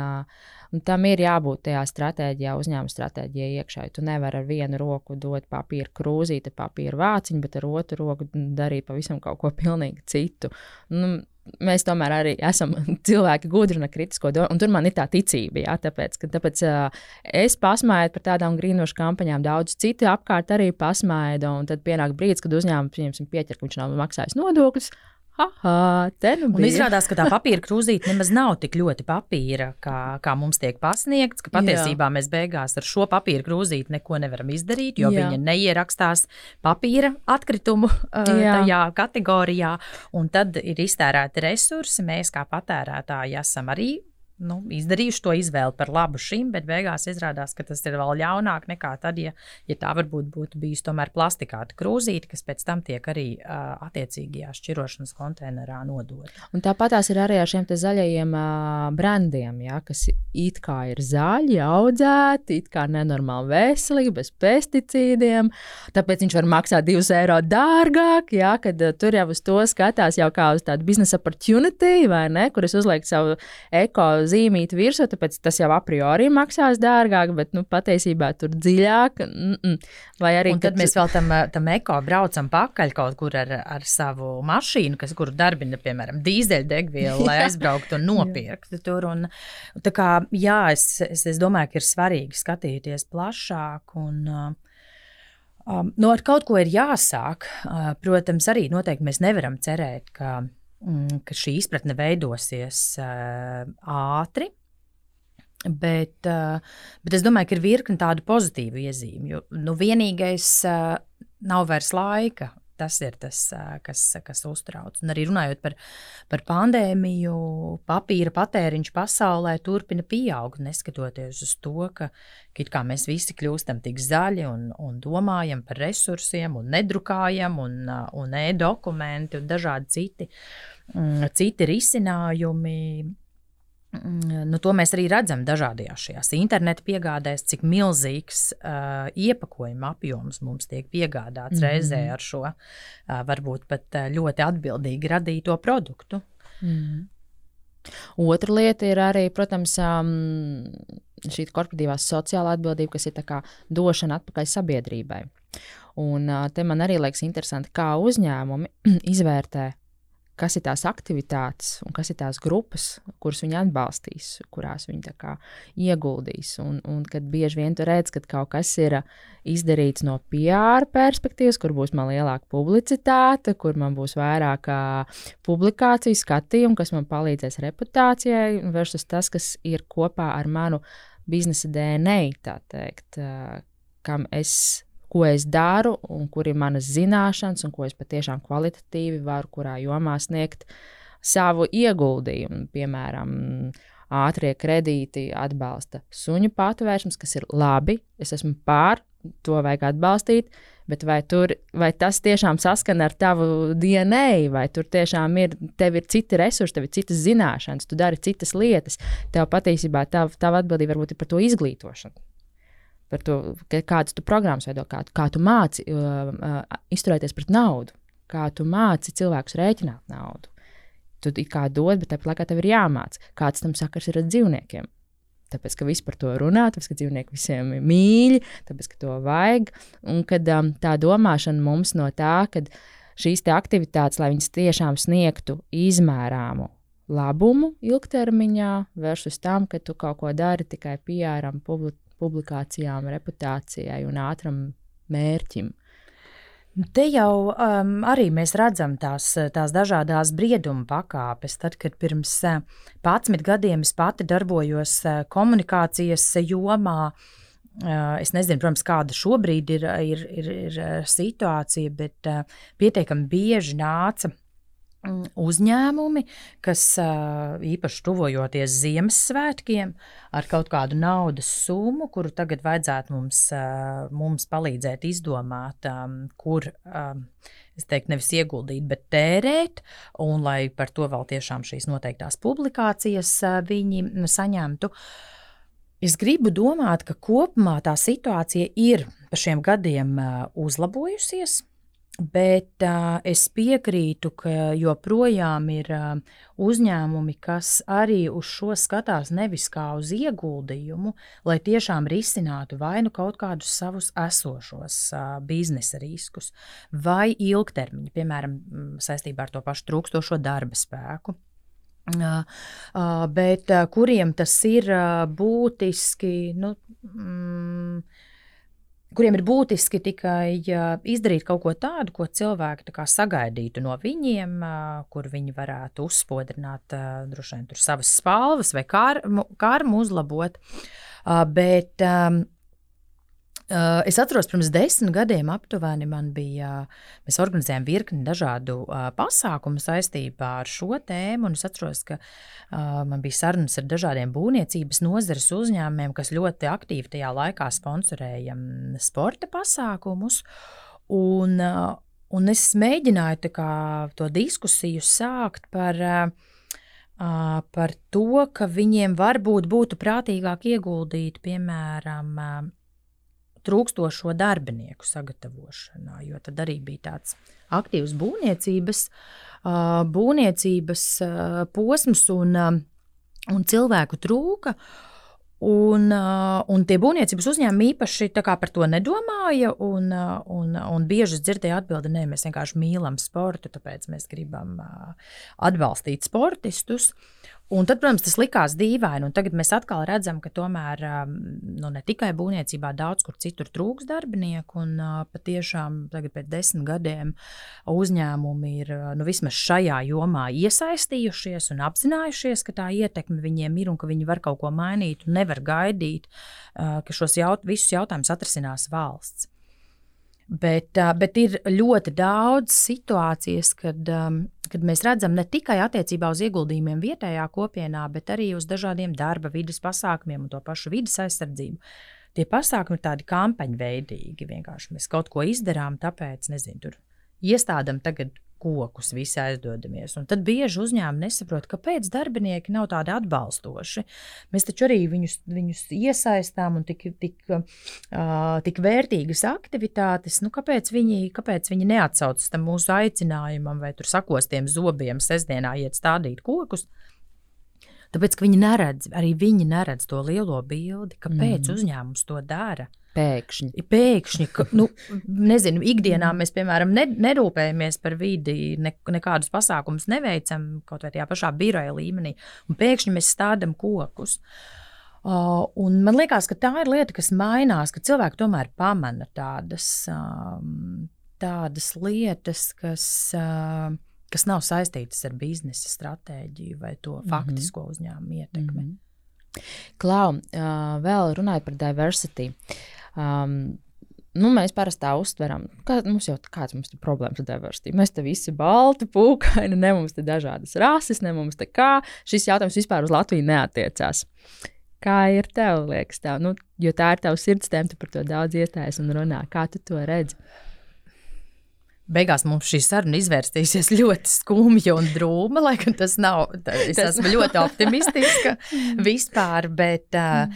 Un tam ir jābūt tajā stratēģijā, uzņēmuma stratēģijā iekšā. Tu nevari ar vienu roku dot papīra krūzīti, papīra vāciņu, bet ar otru roku darīt pavisam kaut ko pilnīgi citu. Nu, mēs tomēr arī esam cilvēki gudri un kritisko domu, un tur man ir tā ticība, jā, tāpēc, ka tāpēc, uh, es pasmēju par tādām grīnošu kampaņām, daudz citu apkārt arī pasmēju, un tad pienāk brīdis, kad uzņēmums pieķer, ka viņš nav maksājis nodokļus, Aha, nu un izrādās, ka tā papīra krūzīte nemaz nav tik ļoti papīra, kā, kā mums tiek pasniegts. Patiesībā Jā. mēs beigās ar šo papīra krūzīti neko nevaram izdarīt, jo Jā. viņa neierakstās papīra atkritumu uh, tajā kategorijā. Un tad ir iztērēti resursi. Mēs kā patērētāji esam arī nu, izdarījuši to izvēli par labu šim, bet beigās izrādās, ka tas ir vēl ļaunāk nekā tad, ja, ja tā varbūt būtu bijusi tomēr plastikāta krūzīte, kas pēc tam tiek arī uh, attiecīgajā šķirošanas konteinerā nodota. Un tāpat tās ir arī ar šiem zaļajiem uh, brandiem, ja, kas it kā ir zaļi, audzēti, it kā nenormāli veselīgi, bez pesticīdiem. Tāpēc viņš var maksāt 2 eiro dārgāk, ja, kad uh, tur jau uz to skatās jau kā uz tādu biznesa opportunity, vai ne, kur es uzlieku savu eko zīmīti virsū, tāpēc tas jau a priori maksās dārgāk, bet nu, patiesībā tur dziļāk. Mm -mm. Vai arī un tad kad... mēs vēl tam, tam eko braucam pakaļ kaut kur ar, ar savu mašīnu, kas, kuru darbina, piemēram, dīzeļdegvielu, lai aizbrauktu un nopirktu tur. Un, tā kā, jā, es, es, es domāju, ka ir svarīgi skatīties plašāk un uh, Um, no ar kaut ko ir jāsāk. Uh, protams, arī noteikti mēs nevaram cerēt, ka ka šī izpratne veidosies uh, ātri. Bet, uh, bet es domāju, ka ir virkni tādu pozitīvu iezīmju. Nu, vienīgais uh, nav vairs laika Tas ir tas, kas, kas uztrauc. Un arī runājot par, par pandēmiju, papīra patēriņš pasaulē turpina pieaugt, neskatoties uz to, ka, ka mēs visi kļūstam tik zaļi un, un domājam par resursiem, un nedrukājam, un, un e-dokumenti un dažādi citi, mm, citi risinājumi nu, to mēs arī redzam dažādajās šajās internetu piegādēs, cik milzīgs uh, iepakojuma apjoms mums tiek piegādāts mm -hmm. reizē ar šo uh, varbūt pat uh, ļoti atbildīgi radīto produktu. Mm -hmm. Otra lieta ir arī, protams, um, šī korporatīvā sociālā atbildība, kas ir došana atpakaļ sabiedrībai. Un uh, te man arī liekas interesanti, kā uzņēmumi izvērtē kas ir tās aktivitātes un kas ir tās grupas, kuras viņi atbalstīs, kurās viņi ieguldīs. Un, un kad bieži vien tur redz, ka kaut kas ir izdarīts no PR perspektīvas, kur būs man lielāka publicitāte, kur man būs vairāk publikāciju, skatījumu, kas man palīdzēs reputācijai, versus tas, kas ir kopā ar manu biznesa DNA, tā teikt, kam es ko es daru, un kur ir manas zināšanas, un ko es patiešām kvalitatīvi varu, kurā jomā sniegt savu ieguldījumu. Piemēram, ātrie kredīti atbalsta suņu patvērsmes, kas ir labi. Es esmu pār, to vajag atbalstīt. Bet vai, tur, vai tas tiešām saskana ar tavu DNA, vai tur tiešām ir, tev ir citi resursi, tev ir citas zināšanas, tu dari citas lietas. Tev patiesībā tava, tava atbildība varbūt ir par to izglītošanu par to, kādas tu programmas veido, kā, kā tu māci uh, uh, izturēties pret naudu, kā tu māci cilvēkus rēķināt naudu. Tu kā dod, bet tāpat laikā tev ir jāmācās, kāds tam sakars ir ar dzīvniekiem. Tāpēc, ka visi par to runā, tāpēc, ka dzīvnieki visiem ir mīļi, tāpēc, ka to vajag. Un kad um, tā domāšana mums no tā, ka šīs aktivitātes, lai viņas tiešām sniegtu izmērāmu labumu ilgtermiņā, versus tam, ka tu kaut ko dari tikai PR-am, publicizēšanai publikācijām, reputācijai un ātram mērķim. Te jau um, arī mēs redzam tās, tās dažādas brieduma pakāpes. Tad, kad pirms 11 gadiem es pati darbojos komunikācijas jomā, es nezinu, protams, kāda šobrīd ir, ir, ir, ir situācija, bet pietiekami bieži nāca uzņēmumi, kas īpaši tuvojoties Ziemassvētkiem, ar kaut kādu naudas summu, kuru tagad vajadzētu mums, mums palīdzēt izdomāt, kur. Es teiktu, nevis ieguldīt, bet tērēt, un lai par to vēl tiešām šīs noteiktās publikācijas viņi saņemtu. Es gribu domāt, ka kopumā tā situācija ir pa šiem gadiem uzlabojusies Bet uh, es piekrītu, ka joprojām ir uh, uzņēmumi, kas arī uz šo skatās nevis kā uz ieguldījumu, lai tiešām risinātu vai nu kaut kādus savus esošos uh, biznesa riskus, vai ilgtermiņu, piemēram, saistībā ar to pašu trūkstošo darba spēku. Uh, uh, bet uh, kuriem tas ir būtiski, nu, mm, kuriem ir būtiski tikai izdarīt kaut ko tādu, ko cilvēki tā sagaidītu no viņiem, kur viņi varētu uzspodrināt droši vien savas spalvas vai karmu, karmu uzlabot. Bet es atceros, pirms desmit gadiem aptuveni man bija, mēs organizējām virkni dažādu uh, pasākumu saistībā ar šo tēmu. Es atceros, ka uh, man bija sarunas ar dažādiem būvniecības nozares uzņēmumiem, kas ļoti aktīvi tajā laikā sponsorēja sporta pasākumus. Un, un es mēģināju kā, to diskusiju sākt par. Par to, ka viņiem varbūt būtu prātīgāk ieguldīt, piemēram, trūkstošo darbinieku sagatavošanā, jo tad arī bija tāds aktīvs būvniecības, būvniecības posms un, un cilvēku trūka. Un, un tie būvniecības uzņēmumi īpaši par to nedomāja. Un, un, un bieži dzirdēju atbildi, nē, mēs vienkārši mīlam sportu, tāpēc mēs gribam atbalstīt sportistus. Un tad, protams, tas likās dīvaini. Tagad mēs atkal redzam, ka tomēr um, nu, ne tikai būvniecībā, daudz kur citur trūks darbinieku. Un uh, patiešām tagad, pēc desmit gadiem, uzņēmumi ir uh, nu, vismaz šajā jomā iesaistījušies un apzinājušies, ka tā ietekme viņiem ir un ka viņi var kaut ko mainīt un nevar gaidīt, uh, ka šos jaut visus jautājumus atrisinās valsts. Bet, bet ir ļoti daudz situācijas, kad, kad mēs redzam ne tikai attiecībā uz ieguldījumiem vietējā kopienā, bet arī uz dažādiem darba vidas pasākumiem un to pašu vidas aizsardzību. Tie pasākumi ir tādi kampaņveidīgi. Vienkārši mēs kaut ko izdarām, tāpēc, nezinu, tur iestādām tagad kokus, visi aizdodamies. Un tad bieži uzņēmumi nesaprot, kāpēc darbinieki nav tādi atbalstoši. Mēs taču arī viņus, viņus iesaistām un tik, tik, uh, tik vērtīgas aktivitātes. Nu, kāpēc, viņi, kāpēc viņi neatsaucas tam mūsu aicinājumam vai tur sakostiem zobiem sestdienā iet stādīt kokus? Tāpēc, ka viņi neredz, arī viņi neredz to lielo bildi, kāpēc mm. uzņēmums to dara. Pēkšņi. Pēkšņi, ka, nu, nezinu, ikdienā mēs, piemēram, ne, nerūpējamies par vidi, ne, nekādus pasākumus neveicam, kaut vai tajā pašā biroja līmenī, un pēkšņi mēs stādām kokus. Uh, man liekas, ka tā ir lieta, kas mainās, ka cilvēki tomēr pamana tādas, um, tādas lietas, kas. Uh, kas nav saistītas ar biznesa stratēģiju vai to -hmm. faktisko uzņēmumu ietekmi. Mm -hmm. Klau, uh, vēl runājot par diversity. Um, nu, mēs parasti tā uztveram, ka mums jau kāds mums ir problēmas ar diversity. Mēs te visi balti, pūkaini, ne mums te dažādas rases, ne mums te kā. Šis jautājums vispār uz Latviju neatiecās. Kā ir tev, liekas, tev? Nu, jo tā ir tavs sirdstēma, tu par to daudz iestājies un runā. Kā tu to redzi? Beigās mums šī saruna izvērstīsies ļoti skumja un drūma, lai gan tas nav. Es tas esmu ļoti optimistiska vispār, bet uh,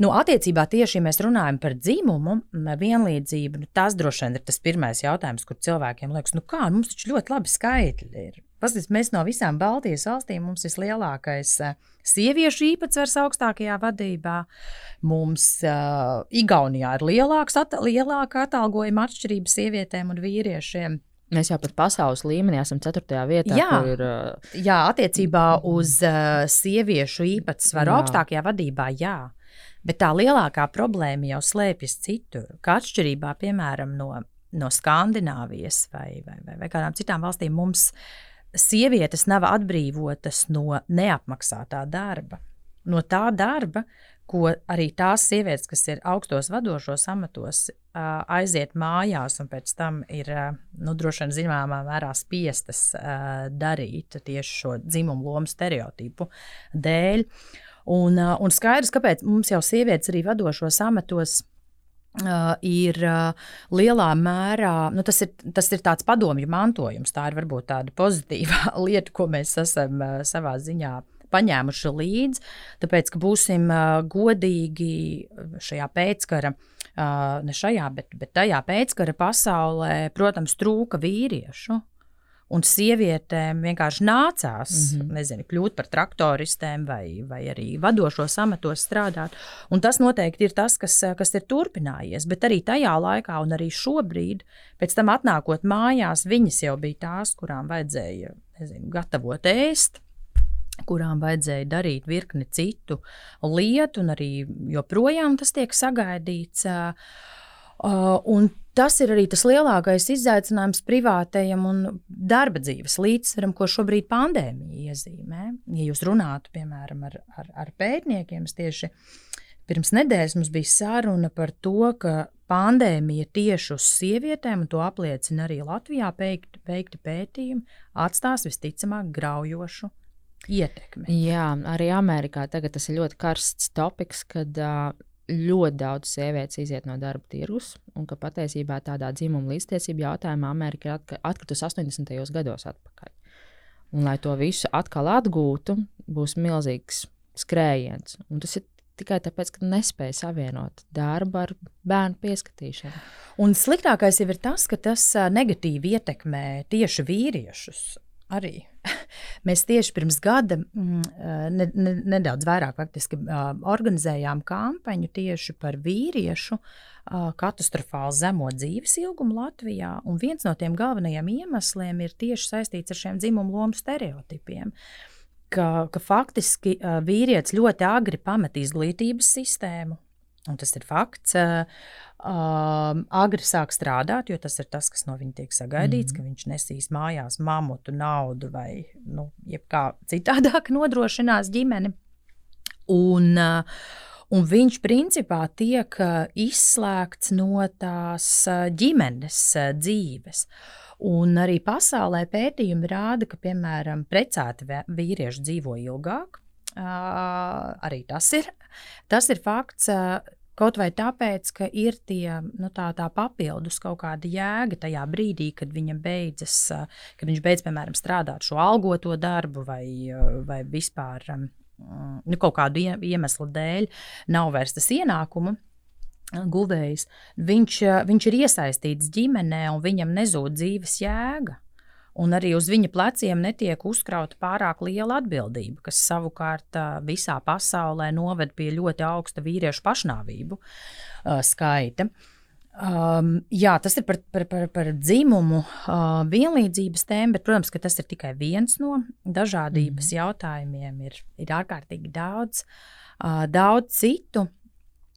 nu, attiecībā tieši, ja mēs runājam par dzimumu vienlīdzību, nu, tas droši vien ir tas pirmais jautājums, kur cilvēkiem liekas, nu kā, mums taču ļoti labi skaitļi ir. Paskatieties, mēs no visām Baltijas valstīm mums ir lielākais uh, sieviešu īpatsvars augstākajā vadībā. Mums uh, Igaunijā ir lielāks, at, lielāka atalgojuma atšķirība sievietēm un vīriešiem. Mēs jau pat pasaules līmenī esam 4. vietā. Jā, ir, uh... jā attiecībā uz uh, sieviešu īpatsvaru jā. augstākajā vadībā, jā. Bet tā lielākā problēma jau slēpjas citur. Kā atšķirībā, piemēram, no, no Skandināvijas vai, vai, vai, vai kādām citām valstīm, mums ir sievietes nav atbrīvotas no neapmaksātā darba. No tā darba, ko arī tās sievietes, kas ir augstos vadošos amatos, aiziet mājās un pēc tam ir nu, droši vien zināmā mērā spiestas darīt tieši šo dzimumu lomu stereotipu dēļ. Un, un skaidrs, kāpēc mums jau sievietes arī vadošos amatos Uh, ir uh, lielā mērā, nu, tas, ir, tas ir tāds padomju mantojums. Tā ir varbūt tāda pozitīva lieta, ko mēs esam uh, savā ziņā paņēmuši līdzi. Tāpēc, ka būsim godīgi šajā pēckara ne šajā, bet, bet tajā pēckara pasaulē, protams, trūka vīriešu. Un sievietēm vienkārši nācās mm -hmm. nezinu, kļūt par traktoristēm vai, vai arī vadošos amatos strādāt. Un tas noteikti ir tas, kas, kas ir turpinājies. Bet arī tajā laikā, un arī šobrīd, pēc tam atnākot mājās, viņas jau bija tās, kurām vajadzēja nezinu, gatavot ēst kurām vajadzēja darīt virkni citu lietu, un arī joprojām tas tiek sagaidīts. Un tas ir arī tas lielākais izaicinājums privātajam un darba dzīves līdzsvaram, ko šobrīd pandēmija iezīmē. Ja jūs runātu, piemēram, ar, ar, ar pētniekiem, tieši pirms nedēļas mums bija saruna par to, ka pandēmija tieši uz sievietēm, un to apliecina arī Latvijā veikti pētījumi, atstās visticamāk graujošu ietekmi. Jā, arī Amerikā tagad tas ir ļoti karsts topiks, kad uh, ļoti daudz sievietes iziet no darba tirgus, un ka patiesībā tādā dzimuma līdztiesību jautājumā Amerika ir atkritusi 80. gados atpakaļ. Un, lai to visu atkal atgūtu, būs milzīgs skrējiens. Un tas ir tikai tāpēc, ka nespēja savienot darbu ar bērnu pieskatīšanu. Un sliktākais jau ir tas, ka tas negatīvi ietekmē tieši vīriešus arī. Mēs tieši pirms gada mm, ne, ne, nedaudz vairāk faktiski, organizējām kampaņu tieši par vīriešu katastrofāli zemo dzīves ilgumu Latvijā. Un viens no tiem galvenajiem iemesliem ir tieši saistīts ar šiem dzimumu lomu stereotipiem. Ka, ka faktiski vīrietis ļoti agri pamet izglītības sistēmu, Un tas ir fakts. Uh, agri sāk strādāt, jo tas ir tas, kas no viņa tiek sagaidīts, mm. ka viņš nesīs mājās mamutu, naudu vai nu, kā citādāk nodrošinās ģimeni. Un, uh, un viņš principā tiek izslēgts no tās ģimenes dzīves. Un arī pasaulē pētījumi rāda, ka, piemēram, precēti vīrieši dzīvo ilgāk, Uh, arī tas ir, tas ir fakts. Uh, Kaut vai tāpēc, ka ir tie, nu, tā, tā papildus kaut kāda jēga tajā brīdī, kad beidzas, kad viņš beidz, piemēram, strādāt šo algoto darbu vai, vai vispār nu, kaut kādu iemeslu dēļ nav vairs tas ienākumu guvējs. Viņš, viņš ir iesaistīts ģimenē un viņam nezūd dzīves jēga un arī uz viņa pleciem netiek uzkrauta pārāk liela atbildība, kas savukārt visā pasaulē noved pie ļoti augsta vīriešu pašnāvību uh, skaita. Um, jā, tas ir par, par, par, par dzimumu uh, vienlīdzības tēmu, bet, protams, tas ir tikai viens no dažādības mm. jautājumiem. Ir, ir ārkārtīgi daudz, uh, daudz citu.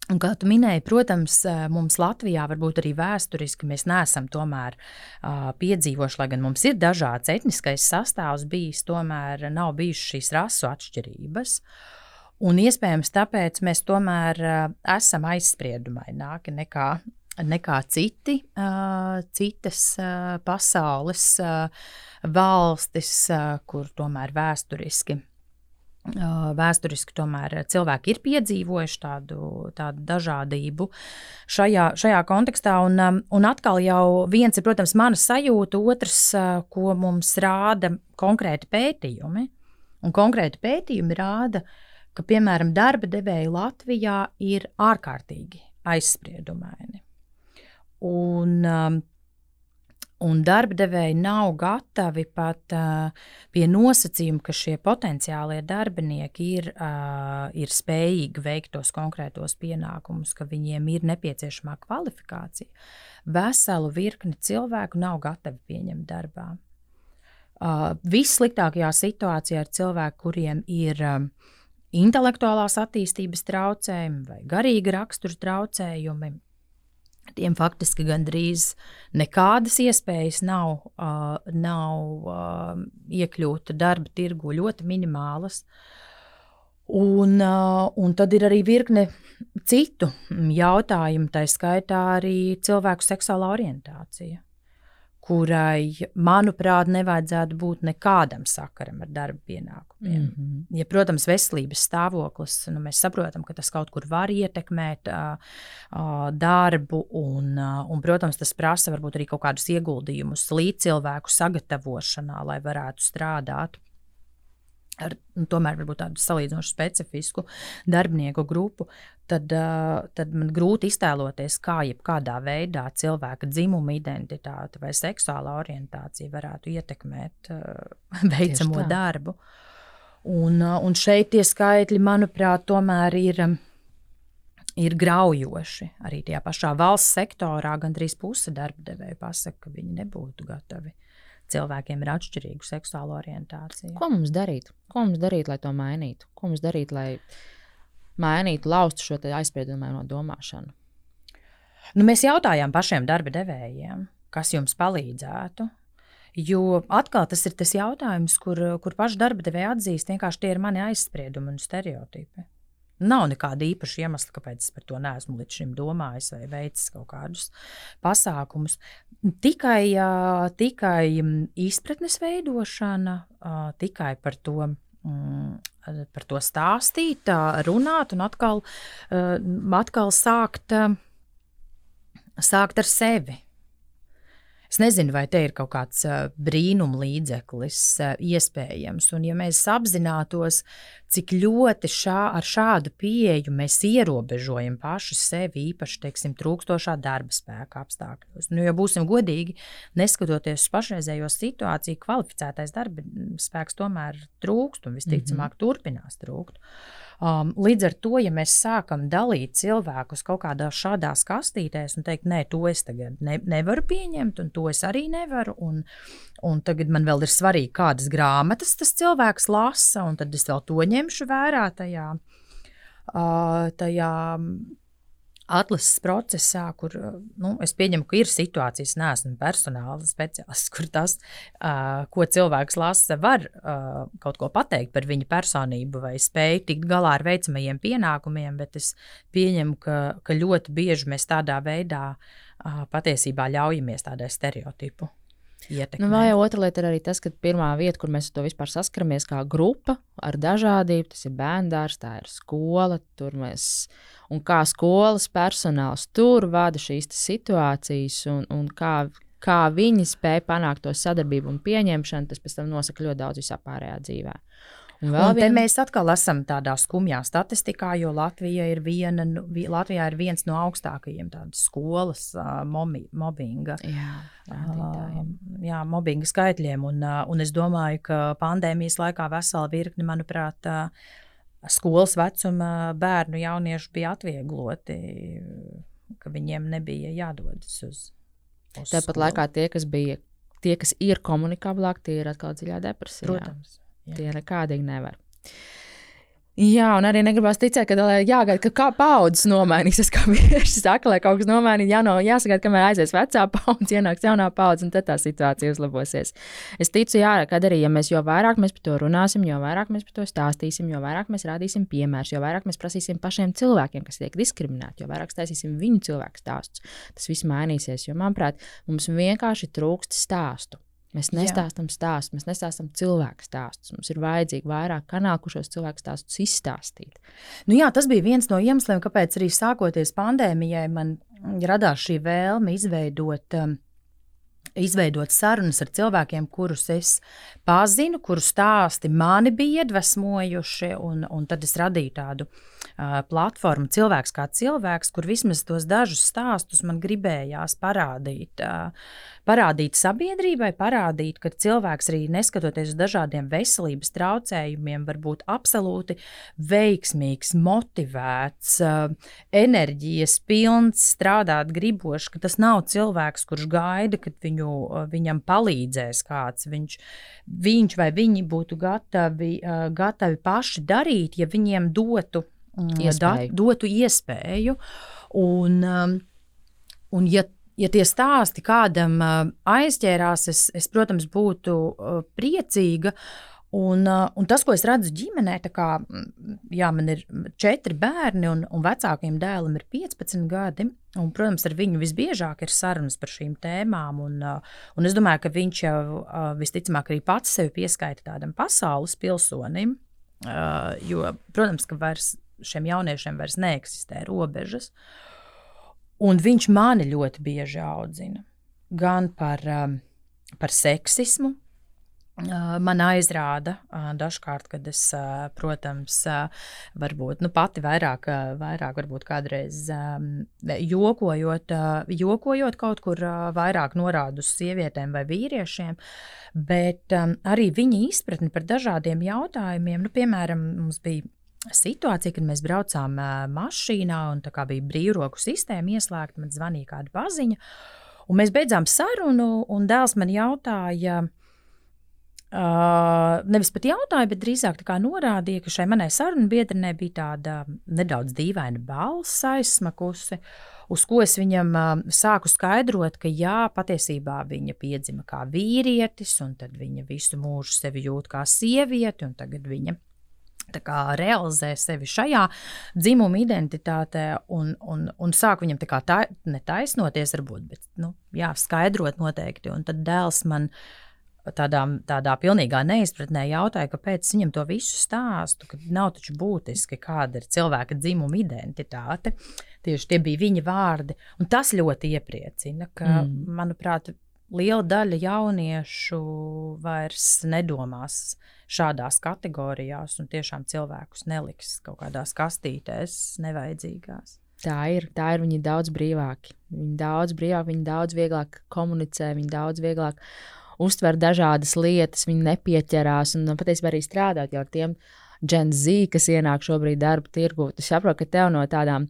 Un, kā tu minēji, protams, mums Latvijā varbūt arī vēsturiski mēs neesam tomēr uh, piedzīvojuši, lai gan mums ir dažāds etniskais sastāvs bijis, tomēr nav bijušas šīs rasu atšķirības. Un iespējams, tāpēc mēs tomēr uh, esam aizspriedumaināki nekā, nekā citi, uh, citas uh, pasaules uh, valstis, uh, kur tomēr vēsturiski Vēsturiski tomēr cilvēki ir piedzīvojuši tādu, tādu dažādību šajā, šajā kontekstā. Un, un atkal jau viens ir, protams, mana sajūta, otrs, ko mums rāda konkrēti pētījumi. Un konkrēti pētījumi rāda, ka, piemēram, darba devēji Latvijā ir ārkārtīgi aizspriedumaini. Un, um, Un darba devēji nav gatavi pat uh, pie nosacījuma, ka šie potenciālie darbinieki ir, uh, ir spējīgi veikt tos konkrētos pienākumus, ka viņiem ir nepieciešamā kvalifikācija. Veselu virkni cilvēku nav gatavi pieņemt darbā. Uh, Vissliktākajā situācijā ir cilvēki, kuriem ir um, intelektuālās attīstības traucējumi vai garīga rakstura traucējumi, Tiem faktiski gandrīz nekādas iespējas nav, uh, nav uh, iekļūt darba tirgu, ļoti minimālas. Un, uh, un tad ir arī virkne citu jautājumu, tā skaitā arī cilvēku seksuālā orientācija kurai, manuprāt, nevajadzētu būt nekādam sakaram ar darba pienākumiem. Mm -hmm. ja, protams, veselības stāvoklis, nu, mēs saprotam, ka tas kaut kur var ietekmēt uh, uh, darbu, un, uh, un, protams, tas prasa varbūt arī kaut kādus ieguldījumus līdz cilvēku sagatavošanā, lai varētu strādāt. Ar nu, tomēr tādu salīdzinoši specifisku darbinieku grupu, tad, uh, tad man grūti iztēloties, kā jebkādā veidā cilvēka dzimuma identitāte vai seksuālā orientācija varētu ietekmēt uh, veicamo darbu. Un, uh, un šeit tie skaitļi, manuprāt, tomēr ir. Ir graujoši. Arī tajā pašā valsts sektorā gandrīz puse darba devēja pasaka, ka viņi nebūtu gatavi uh, cilvēkiem ir atšķirīga seksuāla orientācija. Ko mums darīt? Ko mums darīt, lai to mainītu? Ko mums darīt, lai mainītu, laustu šo aizspriedumu domāšanu? Nu, mēs jautājām pašiem darba devējiem, kas jums palīdzētu. Jo atkal tas ir tas jautājums, kur, kur paši darba devēji atzīst, vienkārši tie ir mani aizspriedumi un stereotipi. Nav nekāda īpaša iemesla, kāpēc es par to neesmu līdz šim domājis vai veicis kaut kādus pasākumus. Tikai, tikai izpratnes veidošana, tikai par to. Par to stāstīt, runāt un atkal, atkal sākt, sākt ar sevi Es nezinu, vai te ir kaut kāds brīnuma līdzeklis iespējams. Un, ja mēs apzinātos, cik ļoti šā, ar šādu pieeju mēs ierobežojam paši sevi, īpaši teiksim, trūkstošā darba spēka apstākļos. Nu, ja būsim godīgi, neskatoties uz pašreizējo situāciju, kvalificētais darba spēks tomēr trūkst un visticamāk mm -hmm. turpinās trūkt. Uh, Um, līdz ar to, ja mēs sākam dalīt cilvēkus kaut kādās šādās kastītēs un teikt, nē, to es tagad ne, nevaru pieņemt, un to es arī nevaru, un, un tagad man vēl ir svarīgi, kādas grāmatas tas cilvēks lasa, un tad es vēl to ņemšu vērā tajā. Uh, tajā atlases procesā, kur nu, es pieņemu, ka ir situācijas, neesmu personāla speciālists, kur tas, uh, ko cilvēks lasa, var uh, kaut ko pateikt par viņa personību vai spēju tikt galā ar veicamajiem pienākumiem, bet es pieņemu, ka, ka ļoti bieži mēs tādā veidā patiesībā ļaujamies tādai stereotipu ietekmē. Nu, vai otra lieta ir arī tas, ka pirmā vieta, kur mēs to vispār saskaramies kā grupa ar dažādību, tas ir bērns, tā ir skola. Mēs, un kā skolas personāls tur vada šīs situācijas un, un kā, kā viņi spēj panākt to sadarbību un pieņemšanu, tas pēc tam nosaka ļoti daudz vispārējā dzīvē. Un, un vien... mēs atkal esam tādā skumjā statistikā, jo Latvija ir, viena, nu, Latvijā ir viens no augstākajiem skolas uh, mobi, mobbinga. Jā, uh, jā, mobbinga skaitļiem. Un, uh, un es domāju, ka pandēmijas laikā vesela virkni, manuprāt, uh, skolas vecuma bērnu jauniešu bija atviegloti, ka viņiem nebija jādodas uz. uz Tāpat skolu. laikā tie, kas bija, tie, kas ir komunikablāki, tie ir atkal dziļā depresijā. Protams. Jā. Tie nekādīgi nevar. Jā, un arī negribas ticēt, ka jāgaida, ka kā paudzes nomainīsies. Kā vienkārši saka, lai kaut kas nomainītu, jā, no, jāsagaida, kamēr aizies vecā paudze, ienāks jaunā paudze, un tad tā situācija uzlabosies. Es ticu, jā, ka arī, ja mēs jo vairāk mēs par to runāsim, jo vairāk mēs par to stāstīsim, jo vairāk mēs rādīsim piemērus, jo vairāk mēs prasīsim pašiem cilvēkiem, kas tiek diskriminēti, jo vairāk stāstīsim viņu cilvēku stāstus, tas viss mainīsies. Jo, manuprāt, mums vienkārši trūkst stāstu. Mēs nestāstām stāstus, mēs nestāstām cilvēku stāstus. Mums ir vajadzīgi vairāk kanālu, kur šos cilvēku stāstus izstāstīt. Nu jā, tas bija viens no iemesliem, kāpēc arī sākoties pandēmijai, man radās šī vēlme izveidot. Um, izveidot sarunas ar cilvēkiem, kurus es pazinu, kuru stāsti mani bija iedvesmojuši, un, un tad es radīju tādu uh, platformu, cilvēks kā cilvēks, kur vismaz tos dažus stāstus man gribējās parādīt. Uh, parādīt sabiedrībai, parādīt, ka cilvēks arī neskatoties uz dažādiem veselības traucējumiem, var būt absolūti veiksmīgs, motivēts, eh, enerģijas pilns, strādāt gribošs, ka tas nav cilvēks, kurš gaida, kad viņu, eh, viņam palīdzēs kāds. Viņš, viņš vai viņi būtu gatavi, eh, gatavi paši darīt, ja viņiem dotu mm, iespēju. Da, dotu iespēju. Un, un ja ja tie stāsti kādam aizķērās, es, es protams, būtu priecīga. Un, un tas, ko es redzu ģimenē, kā jā, man ir četri bērni, un, un vecākajam dēlam ir 15 gadi. Un, protams, ar viņu visbiežāk ir sarunas par šīm tēmām. Un, un es domāju, ka viņš jau visticamāk arī pats sevi pieskaita tādam pasaules pilsonim. Jo, protams, ka vairs šiem jauniešiem vairs neeksistē robežas. Uh, Un viņš mani ļoti bieži audzina. Gan par, um, par seksismu, Man aizrāda dažkārt, kad es, protams, varbūt nu, pati vairāk, vairāk varbūt kādreiz jokojot, jokojot kaut kur vairāk norādu uz sievietēm vai vīriešiem, bet arī viņa izpratni par dažādiem jautājumiem, nu, piemēram, mums bija situācija, kad mēs braucām mašīnā un tā kā bija brīvroku sistēma ieslēgta, man zvanīja kāda paziņa, un mēs beidzām sarunu, un dēls man jautāja, Uh, nevis pat jautāja, bet drīzāk norādīja, ka šai manai sarunu biedrenei bija tāda nedaudz dīvaina balss aizsmakusi, uz ko es viņam uh, sāku skaidrot, ka jā, patiesībā viņa piedzima kā vīrietis, un tad viņa visu mūžu sevi jūt kā sievieti, un tagad viņa kā, realizē sevi šajā dzimuma identitātē un, un, un sāk viņam tā kā tā, netaisnoties, varbūt, bet nu, jā, skaidrot noteikti. Un tad dēls man tādā, tādā pilnīgā neizpratnē jautāja, kāpēc viņam to visu stāstu, ka nav taču būtiski, kāda ir cilvēka dzimuma identitāte. Tieši tie bija viņa vārdi, un tas ļoti iepriecina, ka, mm. manuprāt, liela daļa jauniešu vairs nedomās šādās kategorijās, un tiešām cilvēkus neliks kaut kādās kastītēs, nevajadzīgās. Tā ir, tā ir. Viņi ir daudz brīvāki. Viņi daudz brīvāk, viņi daudz vieglāk komunicē, viņi daudz vieglāk uztver dažādas lietas, viņi nepieķerās un patiesībā arī strādāt ar tiem Gen Z, kas ienāk šobrīd darba tirgu. Es saprotu, ka tev no tādām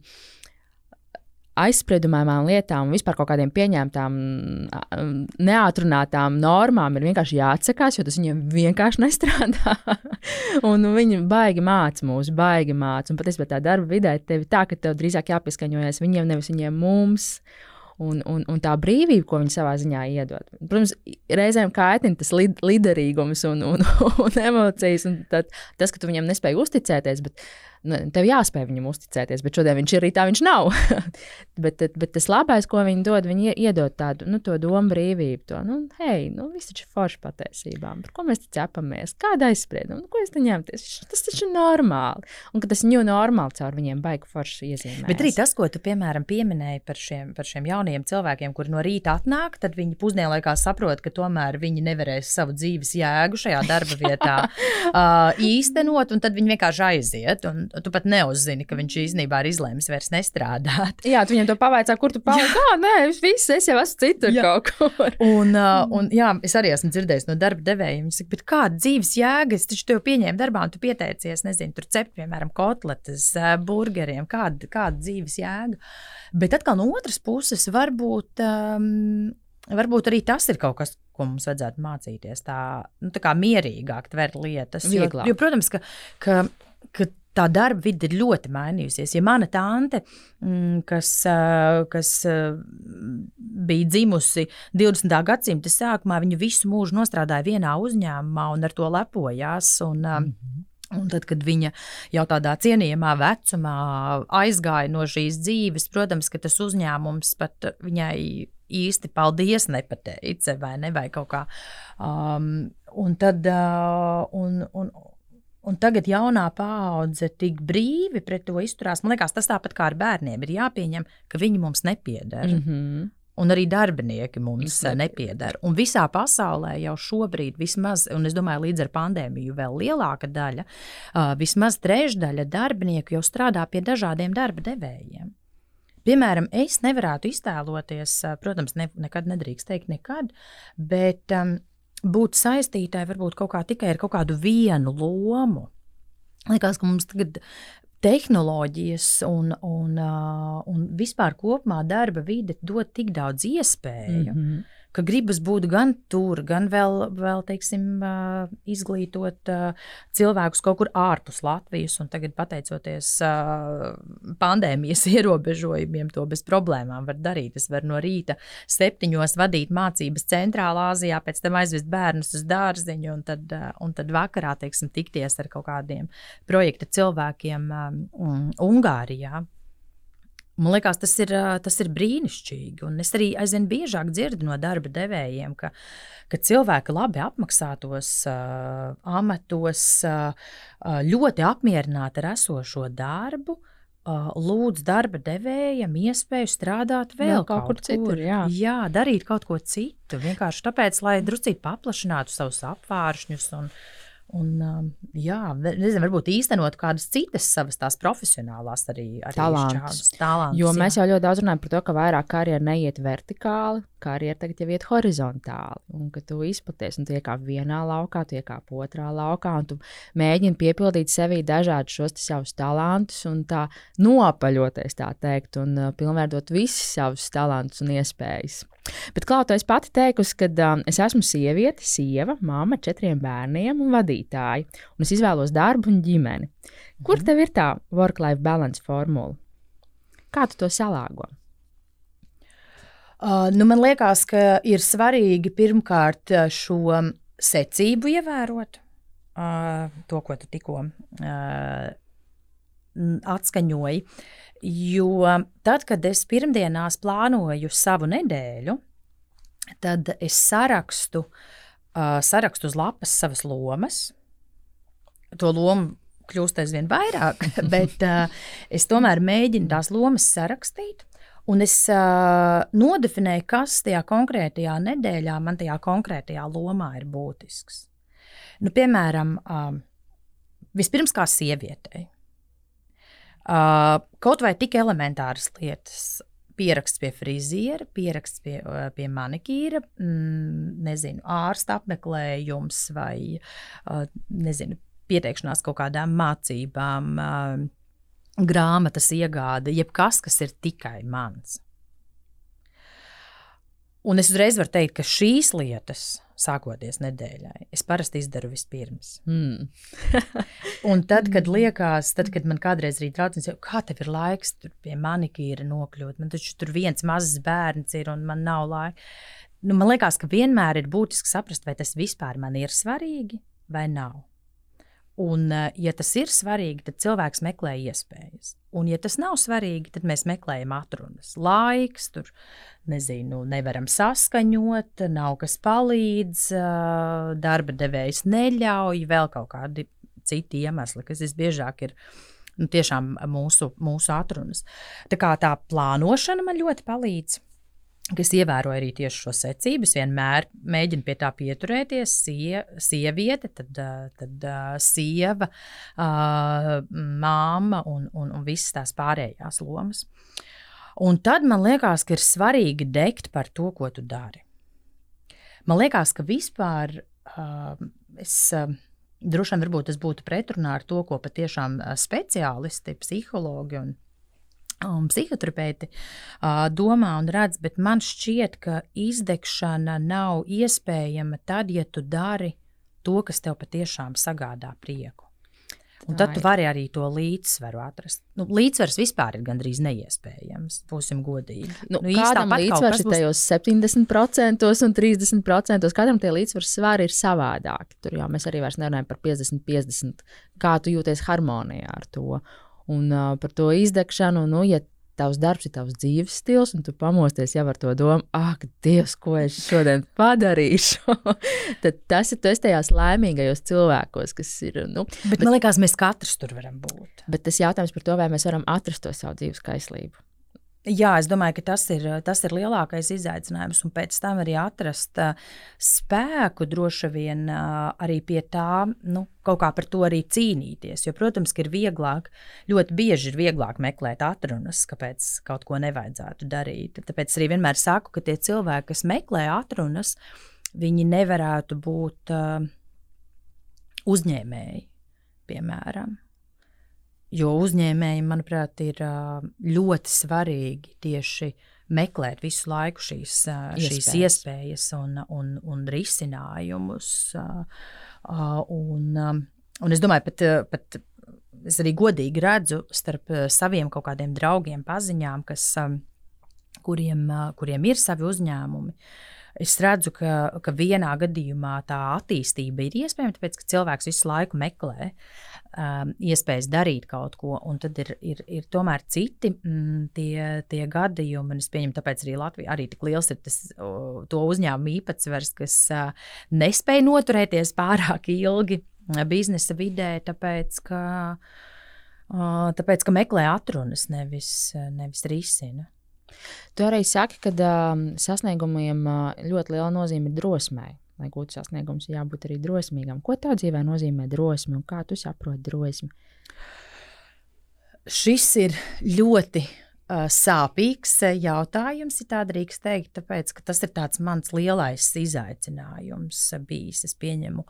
aizspriedumām lietām un vispār kaut kādiem pieņemtām, neatrunātām normām ir vienkārši jāatsakās, jo tas viņiem vienkārši nestrādā. un viņi baigi māca mūs, baigi māca. Un patiesībā tā darba vidē tev ir tā, ka tev drīzāk jāpieskaņojas viņiem, nevis viņiem mums un, un, un tā brīvība, ko viņi savā ziņā iedod. Protams, reizēm kaitina tas lid, liderīgums un, un, un emocijas, un tad, tas, ka tu viņam nespēji uzticēties. Bet, nu, tev jāspēj viņam uzticēties, bet šodien viņš ir arī tā, viņš nav. bet, bet tas labais, ko viņi dod, viņi iedod tādu nu, domu brīvību. To, nu, hei, nu, viss taču ir forši patiesībā. Par ko mēs te ķepamies? Kāda aizsprieduma? Nu, ko es te ņemties? Tas taču ir normāli. Un tas jau normāli caur viņiem baigi forši iezīmē. Bet arī tas, ko tu, piemēram, pieminēji par šiem, par šiem jaunajiem cilvēkiem, kuri no rīta atnāk, tad viņi pusdienlaikā saprot, ka tomēr viņi nevarēs savu dzīves jēgu šajā darba vietā uh, īstenot, un tad viņi vienkārši aiziet. Un, tu pat neuzzini, ka viņš īstenībā ir izlēmis vairs nestrādāt. Jā, tu viņam to pavaicā, kur tu paliki. Jā, nē, viss, es jau esmu citur jā. kaut kur. un, uh, un, jā, es arī esmu dzirdējis no darba devējiem, viņi saka, kāda dzīves jēga, es taču tev pieņēmu darbā, un tu pieteicies, nezinu, tur cept, piemēram, kotletes, burgeriem, kāda, kāda dzīves jēga. Bet atkal no otras puses, varbūt. Um, Varbūt arī tas ir kaut kas, ko mums vajadzētu mācīties. Tā, nu, tā kā mierīgāk tvert lietas. Jo, jo, protams, ka, ka, ka tā darba vide ir ļoti mainījusies. Ja mana tante, mm, kas, kas bija dzimusi 20. gadsimta sākumā, viņa visu mūžu strādāja vienā uzņēmumā un ar to lepojās. Un, mm -hmm. Un tad, kad viņa jau tādā cienījamā vecumā aizgāja no šīs dzīves, protams, ka tas uzņēmums pat viņai īsti paldies nepateica, vai ne, vai kaut kā. Um, un tad, uh, un, un, Un tagad jaunā paudze tik brīvi pret to izturās. Man liekas, tas tāpat kā ar bērniem ir jāpieņem, ka viņi mums nepieder. Mm -hmm. Un arī darbinieki mums nepieder. Un visā pasaulē jau šobrīd, vismaz, un es domāju, līdz ar pandēmiju, vēl lielāka daļa, uh, vismaz trešdaļa darbinieku jau strādā pie dažādiem darba devējiem. Piemēram, es nevarētu iztēloties, protams, ne, nekad nedrīkst teikt, nekad, bet um, būt saistītai varbūt kaut kā tikai ar kaut kādu vienu lomu. Liekas, ka mums tagad tehnoloģijas un, un, un vispār kopumā darba vide dod tik daudz iespēju. Mm -hmm ka gribas būt gan tur, gan vēl, vēl teiksim, izglītot cilvēkus kaut kur ārpus Latvijas. Tagad, pateicoties pandēmijas ierobežojumiem, to bez problēmām var darīt. Es varu no rīta septiņos vadīt mācības centrālā Azijā, pēc tam aizvest bērnus uz dārziņu, un tad, un tad vakarā teiksim, tikties ar kaut kādiem projekta cilvēkiem um, Ungārijā. Man liekas, tas ir, tas ir brīnišķīgi. Un es arī aizvien biežāk dzirdu no darba devējiem, ka, ka cilvēki labi apmaksātos uh, amatos, uh, ļoti apmierināti ar esošo darbu. uh, lūdz darba devējam iespēju strādāt vēl, Vēl kaut kur citur, jā. jā, darīt kaut ko citu. Vienkārši tāpēc, lai druscīt paplašinātu savus apvāršņus un, un um, jā, nezinu, varbūt īstenot kādas citas savas tās profesionālās arī, arī Talantus. talantus. Jo jā. mēs jau ļoti daudz runājam par to, ka vairāk karjeras neiet vertikāli, karjeras tagad jau iet horizontāli. Un ka tu izplaties, un tu iekāp vienā laukā, tu iekāp otrā laukā, un tu mēģini piepildīt sevī dažādus šos savus talantus, un tā nopaļoties, tā teikt, un uh, pilnveidot visus savus talantus un iespējas. Bet, Klauta, es pati teikusi, ka um, es esmu sieviete, sieva, māma četriem bērniem un vadītāja, un es izvēlos darbu un ģimeni. Kur tev ir tā work-life balance formula? Kā tu to salāgo? Uh, nu, man liekas, ka ir svarīgi pirmkārt uh, šo secību ievērot, uh, to, ko tu tikko atskaņoji. Jo tad, kad es pirmdienās plānoju savu nedēļu, tad es sarakstu, sarakstu uz lapas savas lomas. To lomu kļūst aizvien vairāk, bet es tomēr mēģinu tās lomas sarakstīt. Un es uh, nodefinēju, kas tajā konkrētajā nedēļā, man tajā konkrētajā lomā ir būtisks. Nu, piemēram, uh, vispirms kā sievietei. Uh, kaut vai tik elementāras lietas, pieraksts pie friziera, pieraksts pie, pie manikīra, mm, nezinu, ārsta apmeklējums vai uh, nezinu, pieteikšanās kaut kādām mācībām. Uh, grāmatas iegāde, jebkas, kas ir tikai mans. Un es uzreiz varu teikt, ka šīs lietas, sākoties nedēļai, es parasti izdaru vispirms. Mm. Un tad, kad liekas, tad, kad man kādreiz ir traucējums, kā tev ir laiks tur pie manikīra nokļūt, man taču tur viens mazs bērns ir un man nav laika. Nu, man liekas, ka vienmēr ir būtiski saprast, vai tas vispār man ir svarīgi vai nav. Un, eh, ja tas ir svarīgi, tad cilvēks meklē iespējas. Un, ja tas nav svarīgi, tad mēs meklējam atrunas. Laiks, tur nezinu, nevaram saskaņot, nav kas palīdz, eh, darba devējs neļauj, vēl kaut kādi citi iemesli, kas visbiežāk ir nu, tiešām mūsu, mūsu atrunas. Tā kā tā plānošana man ļoti palīdz. Es ievēroju arī tieši šo secību. Es vienmēr mēģinu pie tā pieturēties. Sie, sieviete, tad, tad sieva, māma un, un, un visas tās pārējās lomas. Un tad man liekas, ka ir svarīgi degt par to, ko tu dari. Man liekas, ka vispār es. Droši vien tas būtu pretrunā ar to, ko patiešām speciālisti, psihologi un un psihoterapeiti uh, domā un redz, bet man šķiet, ka izdegšana nav iespējama tad, ja tu dari to, kas tev patiešām sagādā prieku. Un tad tu vari arī to līdzsvaru atrast. Nu, līdzsvars vispār ir gandrīz neiespējams. Būsim godīgi. Nu, īsti kādam līdzsvars ir tajos 70% un 30%. Katram tie līdzsvars svari ir savādāki. Tur jau mēs arī vairs nerunājam par 50-50. Kā tu jūties harmonijā ar to? Un uh, par to izdegšanu, nu, ja tavs darbs ir tavs dzīves stils, un tu pamosties jau ar to domu, ak, Dievs, ko es šodien padarīšu, tad tas ir tas tajās laimīgajos cilvēkos, kas ir. Nu, Bet man liekas, mēs katrs tur varam būt. bet tas jautājums par to, vai mēs varam atrast to savu dzīves kaislību. Jā, es domāju, ka tas ir, tas ir lielākais izaicinājums. Un pēc tam arī atrast uh, spēku droši vien uh, arī pie tā, nu, kaut kā par to arī cīnīties. Jo, protams, ka ir vieglāk, ļoti bieži ir vieglāk meklēt atrunas, kāpēc kaut ko nevajadzētu darīt. Tāpēc arī vienmēr saku, ka tie cilvēki, kas meklē atrunas, viņi nevarētu būt uh, uzņēmēji, piemēram. Jo uzņēmējiem, manuprāt, ir ļoti svarīgi tieši meklēt visu laiku šīs, ā, šīs Iespējas. iespējas un, un, un risinājumus. Un, un es domāju, pat, pat es arī godīgi redzu starp saviem kaut kādiem draugiem, paziņām, kas, kuriem, kuriem ir savi uzņēmumi. Es redzu, ka, ka vienā gadījumā tā attīstība ir iespējama, tāpēc ka cilvēks visu laiku meklē um, iespējas darīt kaut ko, un tad ir, ir, ir tomēr citi mm, tie, tie gadījumi. un Es pieņemu, tāpēc arī Latvijā arī tik liels ir tas, to uzņēmumu īpatsvars, kas uh, nespēja noturēties pārāk ilgi biznesa vidē, tāpēc ka Uh, tāpēc, ka meklē atrunas, nevis, nevis risina. Tu arī saki, ka um, sasniegumiem uh, ļoti liela nozīme ir drosmei. Lai gūtu sasniegumus, jābūt arī drosmīgam. Ko tev dzīvē nozīmē drosme un kā tu saproti drosmi? Šis ir ļoti uh, sāpīgs jautājums, ja tā drīkst teikt, tāpēc ka tas ir mans lielais izaicinājums bijis. Es pieņemu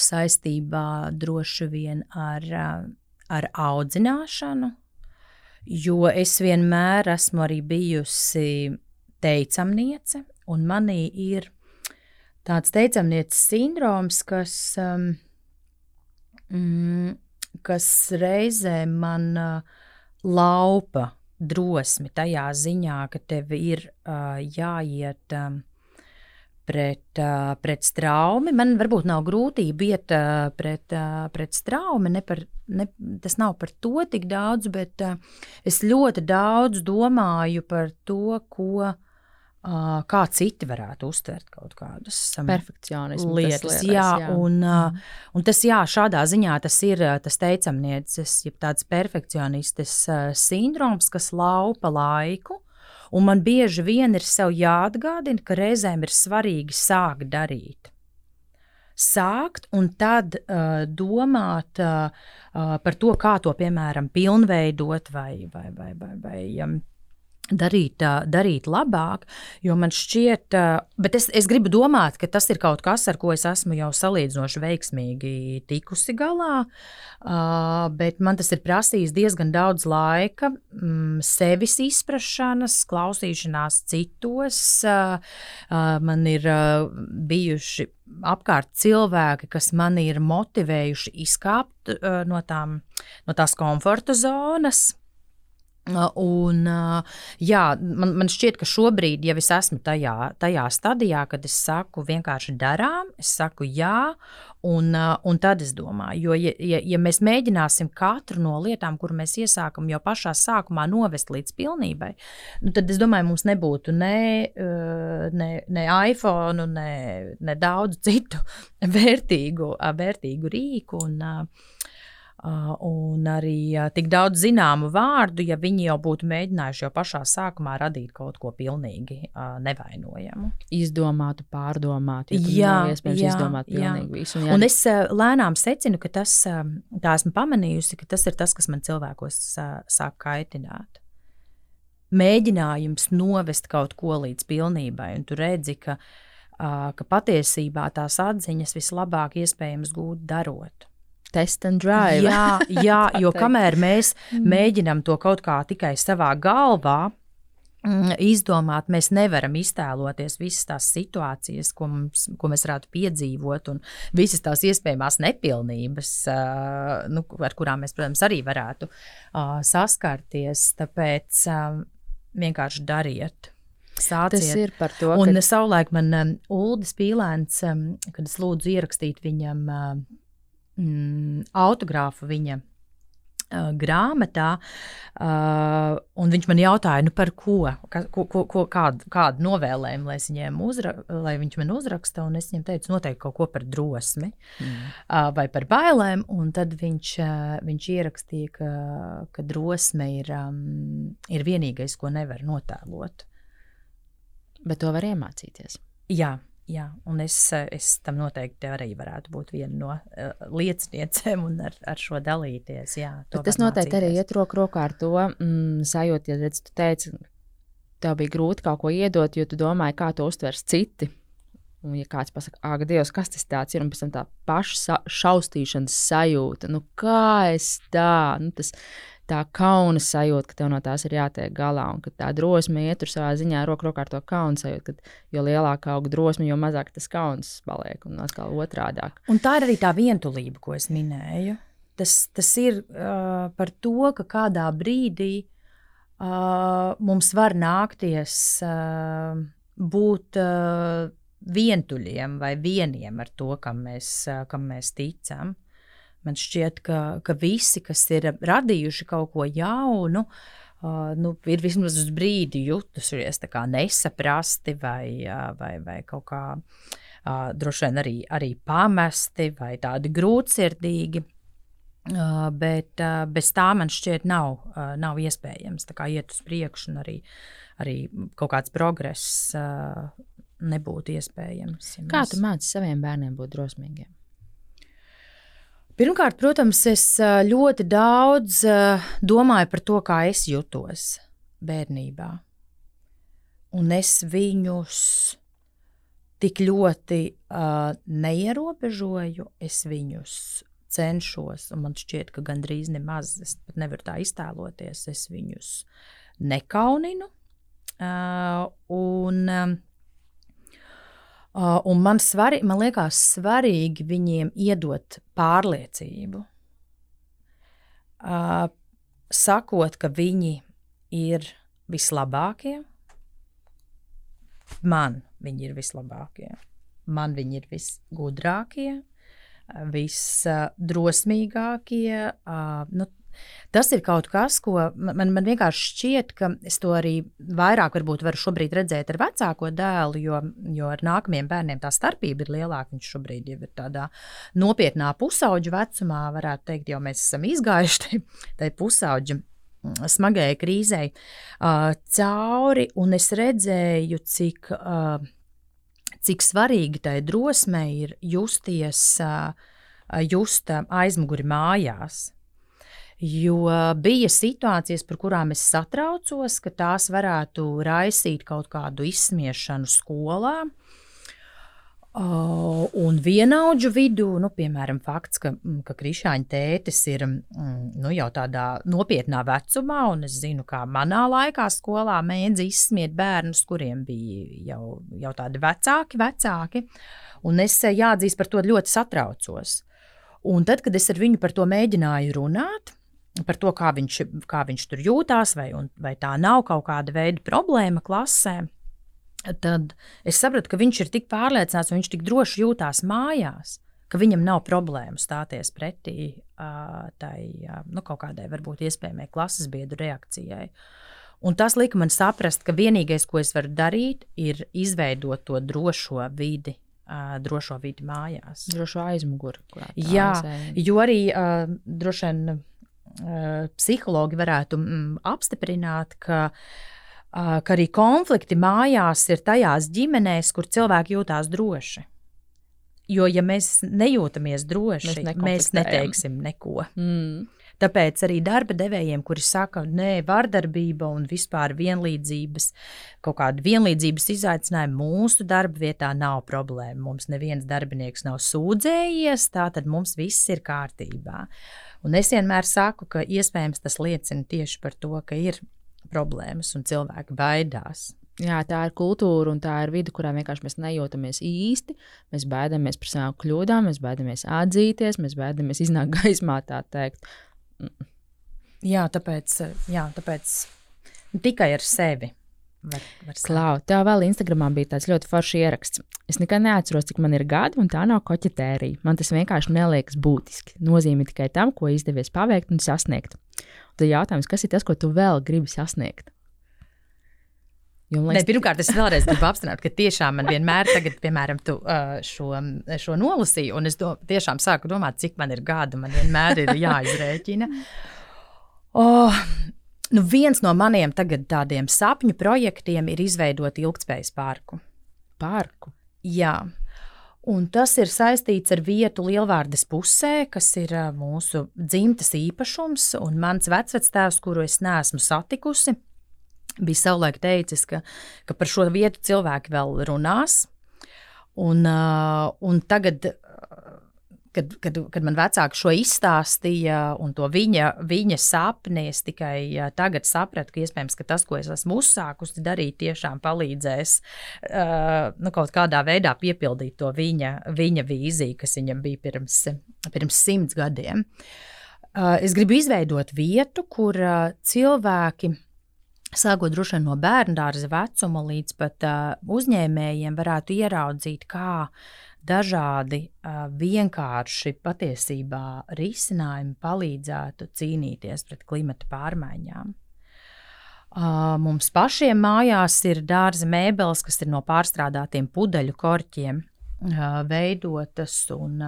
saistībā droši vien ar, ar audzināšanu, jo es vienmēr esmu arī bijusi teicamniece, un manī ir tāds teicamnieces sindroms, kas, um, mm, kas reizē man uh, laupa drosmi tajā ziņā, ka tev ir uh, jāiet. Um, pret, uh, pret straumi. Man varbūt nav grūtība iet uh, pret, uh, pret straumi. Ne par, ne, tas nav par to tik daudz, bet uh, es ļoti daudz domāju par to, ko. Uh, kā citi varētu uztvert kaut kādas perfekcionismu lietas. lietas jā, jā. Un, uh, un tas, jā, šādā ziņā tas ir tas teicamnieces, jeb tāds perfekcionistes uh, sindroms, kas laupa laiku Un man bieži vien ir jāatgādina, ka reizēm ir svarīgi sākt darīt. Sākt un tad uh, domāt uh, uh, par to, kā to, piemēram, pilnveidot vai, vai, vai, vai, vai um, darīt, darīt labāk, jo man šķiet, bet es, es gribu domāt, ka tas ir kaut kas, ar ko es esmu jau salīdzinoši veiksmīgi tikusi galā, bet man tas ir prasījis diezgan daudz laika, mm, sevis izprašanas, klausīšanās citos. Man ir bijuši apkārt cilvēki, kas man ir motivējuši izkāpt no, tām, no tās komforta zonas. Un, jā, man, man šķiet, ka šobrīd jau es esmu tajā, tajā stadijā, kad es saku vienkārši darām, es saku jā, un, un tad es domāju, jo, ja, ja, ja mēs mēģināsim katru no lietām, kur mēs iesākam jau pašā sākumā novest līdz pilnībai, nu, tad es domāju, mums nebūtu ne, ne, ne iPhone, ne, ne daudz citu vērtīgu, vērtīgu rīku. Un, un arī uh, tik daudz zināmu vārdu, ja viņi jau būtu mēģinājuši jau pašā sākumā radīt kaut ko pilnīgi uh, nevainojamu. Izdomātu, pārdomātu. Ja jā, iespējams jā, izdomāt pilnīgi jā. visu. Un, jā. un es uh, lēnām secinu, ka tas, uh, tā esmu pamanījusi, ka tas ir tas, kas man cilvēkos uh, sāk kaitināt. Mēģinājums novest kaut ko līdz pilnībai, un tu redzi, ka, ka patiesībā tās atziņas vislabāk iespējams gūt darot test and drive. Jā, jā jo kamēr mēs mm. mēģinām to kaut kā tikai savā galvā, mm, izdomāt, mēs nevaram iztēloties visas tās situācijas, ko, mums, ko mēs varētu piedzīvot, un visas tās iespējamās nepilnības, nu, ar kurām mēs, protams, arī varētu saskarties. Tāpēc vienkārši dariet. Sāciet. Tas ir par to. Un ka... savulaik man Uldis Pīlēns, kad es lūdzu ierakstīt viņam mm, autogrāfu viņa uh, grāmatā, uh, un viņš man jautāja, nu, par ko, ka, ko, ko, ko kādu, kādu novēlējumu lai, uzra, lai viņš man uzraksta. Es viņam teicu, noteikti kaut ko par drosmi mm. uh, vai par bailēm. Tad viņš, uh, viņš ierakstīja, ka, ka drosme ir, um, ir vienīgais, ko nevar notēlot. Bet to var iemācīties. Jā, Jā, un es, es tam noteikti arī varētu būt viena no uh, lieciniecēm un ar, ar šo dalīties. Jā, tas noteikti mācīties. arī iet roku rokā ar to mm, sajūtu, ja redz, tu teici, tev bija grūti kaut ko iedot, jo tu domāji, kā to uztvers citi. Un, ja kāds pasakā, ak, Dievs, kas tas ir, un pēc tam tā paša šausmīšanas sajūta, nu kā es tā, nu, tas, tā kauna sajūta, ka tev no tās ir jātiek galā, un ka tā drosme iet tur savā ziņā roku rokā ar to kaunu sajūtu, ka jo lielāka aug drosme, jo mazāk tas kauns paliek, un atkal otrādāk. Un tā ir arī tā vientulība, ko es minēju. Tas, tas ir uh, par to, ka kādā brīdī uh, mums var nākties uh, būt uh, vientuļiem vai vieniem ar to, kam mēs, uh, kam mēs ticam. Man šķiet, ka, ka visi, kas ir radījuši kaut ko jaunu, uh, nu, ir vismaz uz brīdi jutušies nesaprasti vai, uh, vai, vai kaut kā uh, droši vien arī, arī pamesti vai tādi grūtsirdīgi. Uh, bet uh, bez tā man šķiet, nav, uh, nav iespējams iet uz priekšu, un arī, arī kaut kāds progress nebūtu iespējams. Ja Kā mēs... tu māci saviem bērniem būt drosmīgiem? Pirmkārt, protams, es ļoti daudz domāju par to, kā es jutos bērnībā. Un es viņus tik ļoti uh, neierobežoju, es viņus cenšos, un man šķiet, ka gandrīz nemaz es pat nevaru tā iztēloties. Es viņus nekauninu. Uh, un, uh, un man, svari, man liekas, svarīgi viņiem iedot pārliecību. Uh, sakot, ka viņi ir vislabākie, man viņi ir vislabākie, man viņi ir visgudrākie, visdrosmīgākie. Nu, Tas ir kaut kas, ko man, man vienkārši šķiet, ka es to arī vairāk varu šobrīd redzēt ar vecāko dēlu, jo, jo ar nākamajiem bērniem tā starpība ir lielāka. Viņš šobrīd jau ir tādā nopietnā pusauģa vecumā, varētu teikt, jau mēs esam izgājuši tai pusauģa smagajai krīzei uh, cauri, un es redzēju, cik. Uh, cik svarīgi tai drosmei ir justies, just aizmuguri mājās. Jo bija situācijas, par kurām es satraucos, ka tās varētu raisīt kaut kādu izsmiešanu skolā, Uh, un vienaudžu vidū, nu, piemēram, fakts, ka, ka Krišāņa tētis ir mm, nu, jau tādā nopietnā vecumā, un es zinu, kā manā laikā skolā mēdz izsmiet bērnus, kuriem bija jau, jau tādi vecāki, vecāki. Un es jāatzīst par to ļoti satraucos. Un tad, kad es ar viņu par to mēģināju runāt, par to, kā viņš, kā viņš tur jūtās, vai, un, vai tā nav kaut kāda veida problēma klasē, tad es sapratu, ka viņš ir tik pārliecināts un viņš tik droši jūtās mājās, ka viņam nav problēmu stāties pretī uh, tai uh, nu, kaut kādai varbūt iespējamai klases biedru reakcijai. Un tas lika man saprast, ka vienīgais, ko es varu darīt, ir izveidot to drošo vidi, drošo vidi mājās. Drošo aizmuguri. Jā, jo arī uh, droši vien psihologi varētu mm, apstiprināt, ka uh, ka arī konflikti mājās ir tajās ģimenēs, kur cilvēki jūtās droši. Jo, ja mēs nejūtamies droši, mēs, mēs neteiksim neko. Mm. Tāpēc arī darba devējiem, kuri saka, ka vardarbība un vispār vienlīdzības, kaut kāda vienlīdzības izaicinājuma mūsu darba vietā nav problēma. Mums neviens darbinieks nav sūdzējies, tātad mums viss ir kārtībā. Un es vienmēr saku, ka iespējams tas liecina tieši par to, ka ir problēmas un cilvēki baidās. Jā, tā ir kultūra un tā ir vide, kurā vienkārši mēs nejūtamies īsti. Mēs baidāmies par savām kļūdām, mēs baidāmies atzīties, mēs baidāmies iznākt gaismā, tā teikt. Jā, tāpēc, jā, tāpēc tikai ar sevi. Var, var Klau, tev vēl Instagramā bija tāds ļoti foršs ieraksts. Es nekad neatceros, cik man ir gadi, un tā nav koķetērija. Man tas vienkārši neliekas būtiski. Nozīmē tikai tam, ko izdevies paveikt un sasniegt. Tad jautājums, kas ir tas, ko tu vēl gribi sasniegt? Jo, liekas, ne, pirmkārt, es vēlreiz gribu apstiprināt, ka tiešām man vienmēr, tagad, piemēram, tu, šo, šo nolasīju, un es do, tiešām sāku domāt, cik man ir gadi. Man vienmēr ir jāizrēķina. Oh, nu viens no maniem tagad tādiem sapņu projektiem ir izveidot ilgspējas parku. Parku? Jā. Un tas ir saistīts ar vietu Lielvārdes pusē, kas ir mūsu dzimtas īpašums. Mans vecvectēvs, kuru es neesmu satikusi, bija savulaik teicis, ka, ka par šo vietu cilvēki vēl runās. Un, un tagad kad, kad, kad man vecāki šo izstāstīja, un to viņa, viņa sapni, es tikai tagad sapratu, ka iespējams ka tas, ko es esmu uzsākusi darīt, tiešām palīdzēs uh, nu, kaut kādā veidā piepildīt to viņa, viņa vīziju, kas viņam bija pirms, pirms simts gadiem. Uh, es gribu izveidot vietu, kur uh, cilvēki. Sākot droši vien no bērnu dārza vecuma līdz pat uh, uzņēmējiem, varētu ieraudzīt, kā dažādi vienkārši patiesībā risinājumi palīdzētu cīnīties pret klimata pārmaiņām. Mums pašiem mājās ir dārza mēbeles, kas ir no pārstrādātiem pudeļu korķiem veidotas. Un,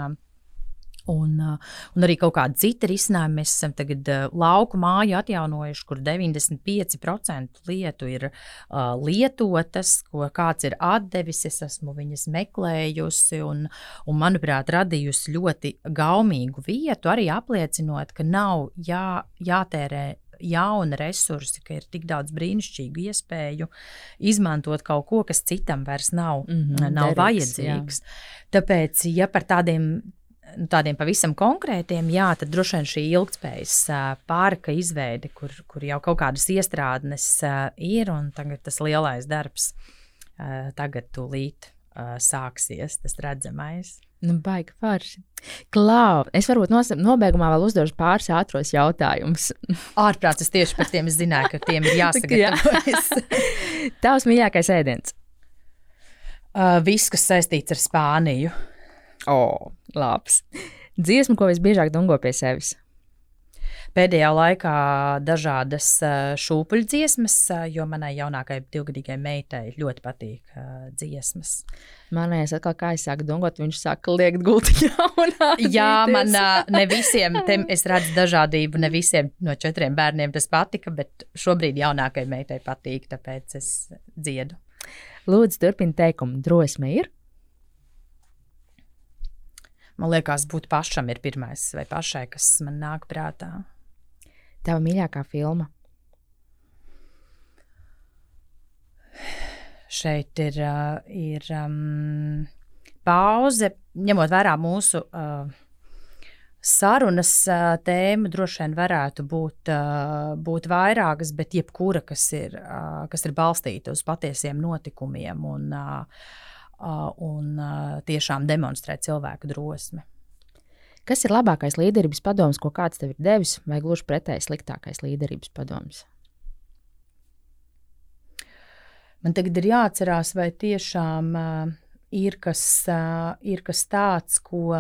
Un, un arī kaut kāda cita risinājuma. Mēs esam tagad uh, lauku māju atjaunojuši, kur 95% lietu ir uh, lietotas, ko kāds ir atdevis. Es esmu viņas meklējusi un, un manuprāt, radījusi ļoti gaumīgu vietu, arī apliecinot, ka nav jā, jātērē jauni resursi, ka ir tik daudz brīnišķīgu iespēju izmantot kaut ko, kas citam vairs nav, mm -hmm, nav derīgs, vajadzīgs. Jā. Tāpēc, ja par tādiem tādiem pavisam konkrētiem, jā, tad droši vien šī ilgspējas pārka izveide, kur, kur jau kaut kādas iestrādnes ir, un tagad tas lielais darbs tagad tūlīt sāksies, tas redzamais. Nu, baigi forši. Klau, es varbūt nobeigumā vēl uzdošu pāris ātros jautājumus. Ārprāts, es tieši par tiem zināju, ka tiem ir jāsagatavojas. Tavs mīļākais ēdiens? Uh, viss, kas saistīts ar Spāniju. O, oh, labs. Dziesmu, ko visbiežāk dungo pie sevis? Pēdējā laikā dažādas šūpuļu dziesmas, jo manai jaunākajai divgadīgajai meitai ļoti patīk dziesmas. Man liekas, atkal, kā es sāku dungot, viņš sāka liekt gultiņā. Jā, man ne visiem, te es redzu dažādību, ne visiem no četriem bērniem tas patika, bet šobrīd jaunākajai meitai patīk, tāpēc es dziedu. Lūdzu, turpini teikumu, drosme ir man liekas, būt pašam ir pirmais vai pašai, kas man nāk prātā. Tava mīļākā filma? Šeit ir, ir um, pauze, ņemot vērā mūsu uh, sarunas uh, tēma, droši vien varētu būt, uh, būt vairākas, bet jebkura, kas ir, uh, kas ir balstīta uz patiesiem notikumiem un uh, un tiešām demonstrē cilvēku drosmi. Kas ir labākais līderības padoms, ko kāds tev ir devis, vai gluži pretēji sliktākais līderības padoms? Man tagad ir jāatcerās, vai tiešām uh, ir, kas, uh, ir kas tāds, ko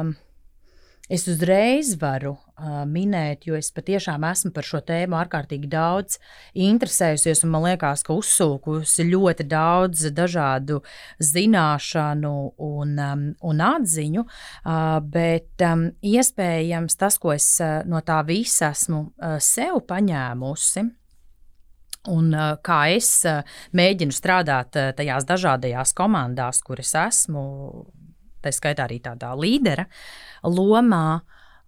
es uzreiz varu uh, minēt, jo es patiešām esmu par šo tēmu ārkārtīgi daudz interesējusies. Man liekas, ka uzsūkusi ļoti daudz dažādu zināšanu un, um, un atziņu, uh, bet um, iespējams tas, ko es uh, no tā visa esmu uh, sev paņēmusi. Un, uh, kā es uh, mēģinu strādāt uh, tajās dažādajās komandās, kuras esmu, tā skaitā arī tādā līdera lomā,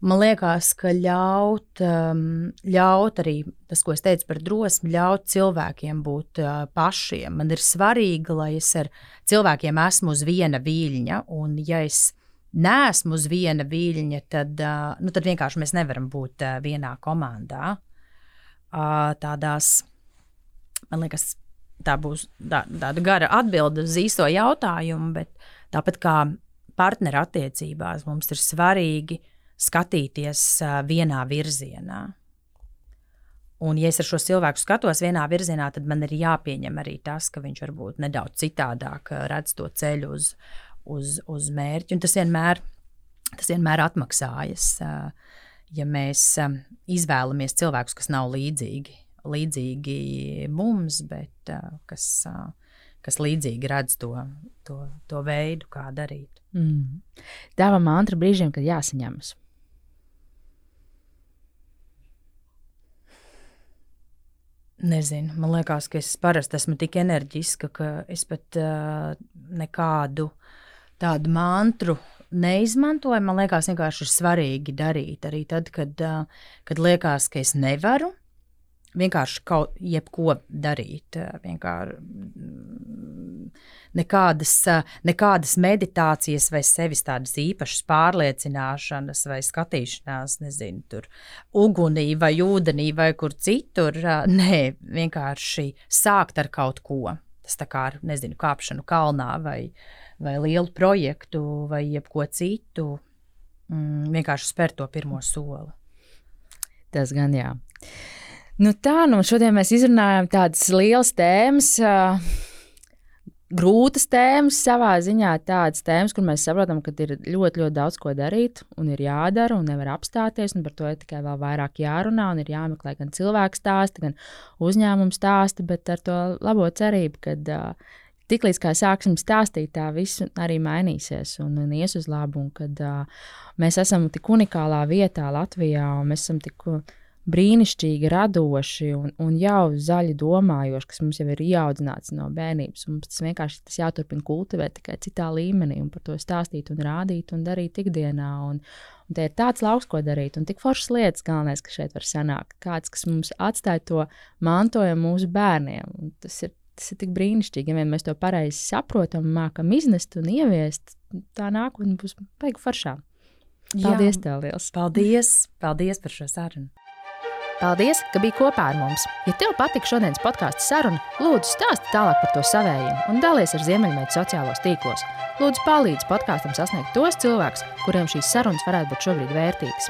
man liekas, ka ļaut, um, ļaut arī tas, ko es teicu par drosmi, ļaut cilvēkiem būt uh, pašiem. Man ir svarīgi, lai es ar cilvēkiem esmu uz viena viļņa, un ja es neesmu uz viena viļņa, tad, uh, nu, tad vienkārši mēs nevaram būt uh, vienā komandā. Tādās, man liekas, tā būs tā, tāda gara atbilde uz īsto jautājumu, bet tāpat kā partnerattiecībās mums ir svarīgi skatīties vienā virzienā. Un, ja es ar šo cilvēku skatos vienā virzienā, tad man ir jāpieņem arī tas, ka viņš varbūt nedaudz citādāk redz to ceļu uz, uz, uz mērķi. Un tas vienmēr, tas vienmēr atmaksājas, ja mēs izvēlamies cilvēkus, kas nav līdzīgi, līdzīgi mums, bet kas, kas līdzīgi redz to, to, to veidu, kā darīt. Mm. Dāvā mantra brīžiem, kad jāsaņemas. Nezinu, man liekas, ka es parasti esmu tik enerģiska, ka es pat uh, nekādu tādu mantru neizmantoju. Man liekas, vienkārši ir svarīgi darīt arī tad, kad, uh, kad liekas, ka es nevaru vienkārši kaut ko darīt. Vienkārši mm, nekādas, nekādas meditācijas vai sevis tādas īpašas pārliecināšanas vai skatīšanās, nezinu, tur ugunī vai ūdenī vai kur citur. Nē, vienkārši sākt ar kaut ko. Tas tā kā ar, nezinu, kāpšanu kalnā vai, vai lielu projektu vai jebko citu. Mm, vienkārši spērt to pirmo soli. Tas gan jā. Nu tā, nu šodien mēs izrunājam tādas lielas tēmas. Uh, grūtas tēmas savā ziņā, tādas tēmas, kur mēs saprotam, ka ir ļoti, ļoti daudz ko darīt, un ir jādara, un nevar apstāties. Par to ir tikai vēl vairāk jārunā, un ir jāmeklē gan cilvēku stāsti, gan uzņēmumu stāsti, bet ar to labo cerību, ka uh, tiklīdz kā sāksim stāstīt, tā viss arī mainīsies un, un ies uz labu. Un kad uh, mēs esam tik unikālā vietā Latvijā, un mēs esam tik brīnišķīgi, radoši un, un jau zaļi domājoši, kas mums jau ir ieaudzināts no bērnības. Mums tas vienkārši tas jāturpina kultivēt tikai citā līmenī un par to stāstīt un rādīt un darīt ikdienā. Un, un te ir tāds lauks, ko darīt, un tik foršas lietas galvenais, ka šeit var sanākt. Kāds, kas mums atstāja to mantojumu mūsu bērniem. Un tas ir Tas ir tik brīnišķīgi, ja mēs to pareizi saprotam, mākam iznest un ieviest. Tā nākotne būs beigu foršā. Paldies, Jā, tev liels! Paldies! Paldies par šo sarunu! Paldies, ka biji kopā ar mums! Ja tev patika šodienas podkāstu saruna, lūdzu stāsti tālāk par to savējiem un dalies ar Ziemeļmeitu sociālos tīklos. Lūdzu, palīdzi podkāstam sasniegt tos cilvēkus, kuriem šīs sarunas varētu būt šobrīd vērtīgas.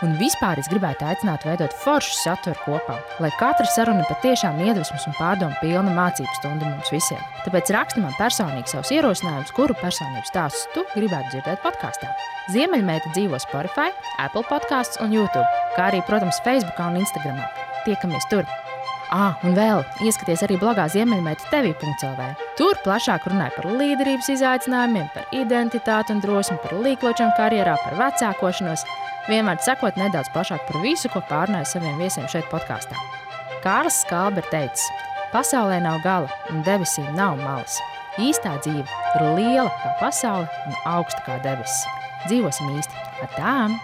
Un vispār es gribētu aicināt veidot foršu saturu kopā, lai katra saruna patiešām iedvesmas un pārdomu pilna mācību stunda mums visiem. Tāpēc raksti man personīgi savus ierosinājumus, kuru personību stāstus tu gribētu dzirdēt podkāstā. Ziemeļmeita dzīvo Spotify, Apple podkāstos un YouTube, kā arī, protams, Facebook un Instagram. Tiekamies tur! Ah, un vēl ieskaties arī blogā Ziemeļmeita TV.CLV. Tur plašāk runāja par līderības izaicinājumiem, par identitāti un drosmi, par līkločiem karjerā, par vecākošanos vienmēr sekot nedaudz plašāk par visu, ko pārnāja saviem viesiem šeit, podkāstā. Kārlis Skalbe ir teicis, pasaulē nav gala un debesīm nav malas. Īstā dzīve ir liela kā pasaule un augsta kā debesis. Dzīvosim īsti ar tām!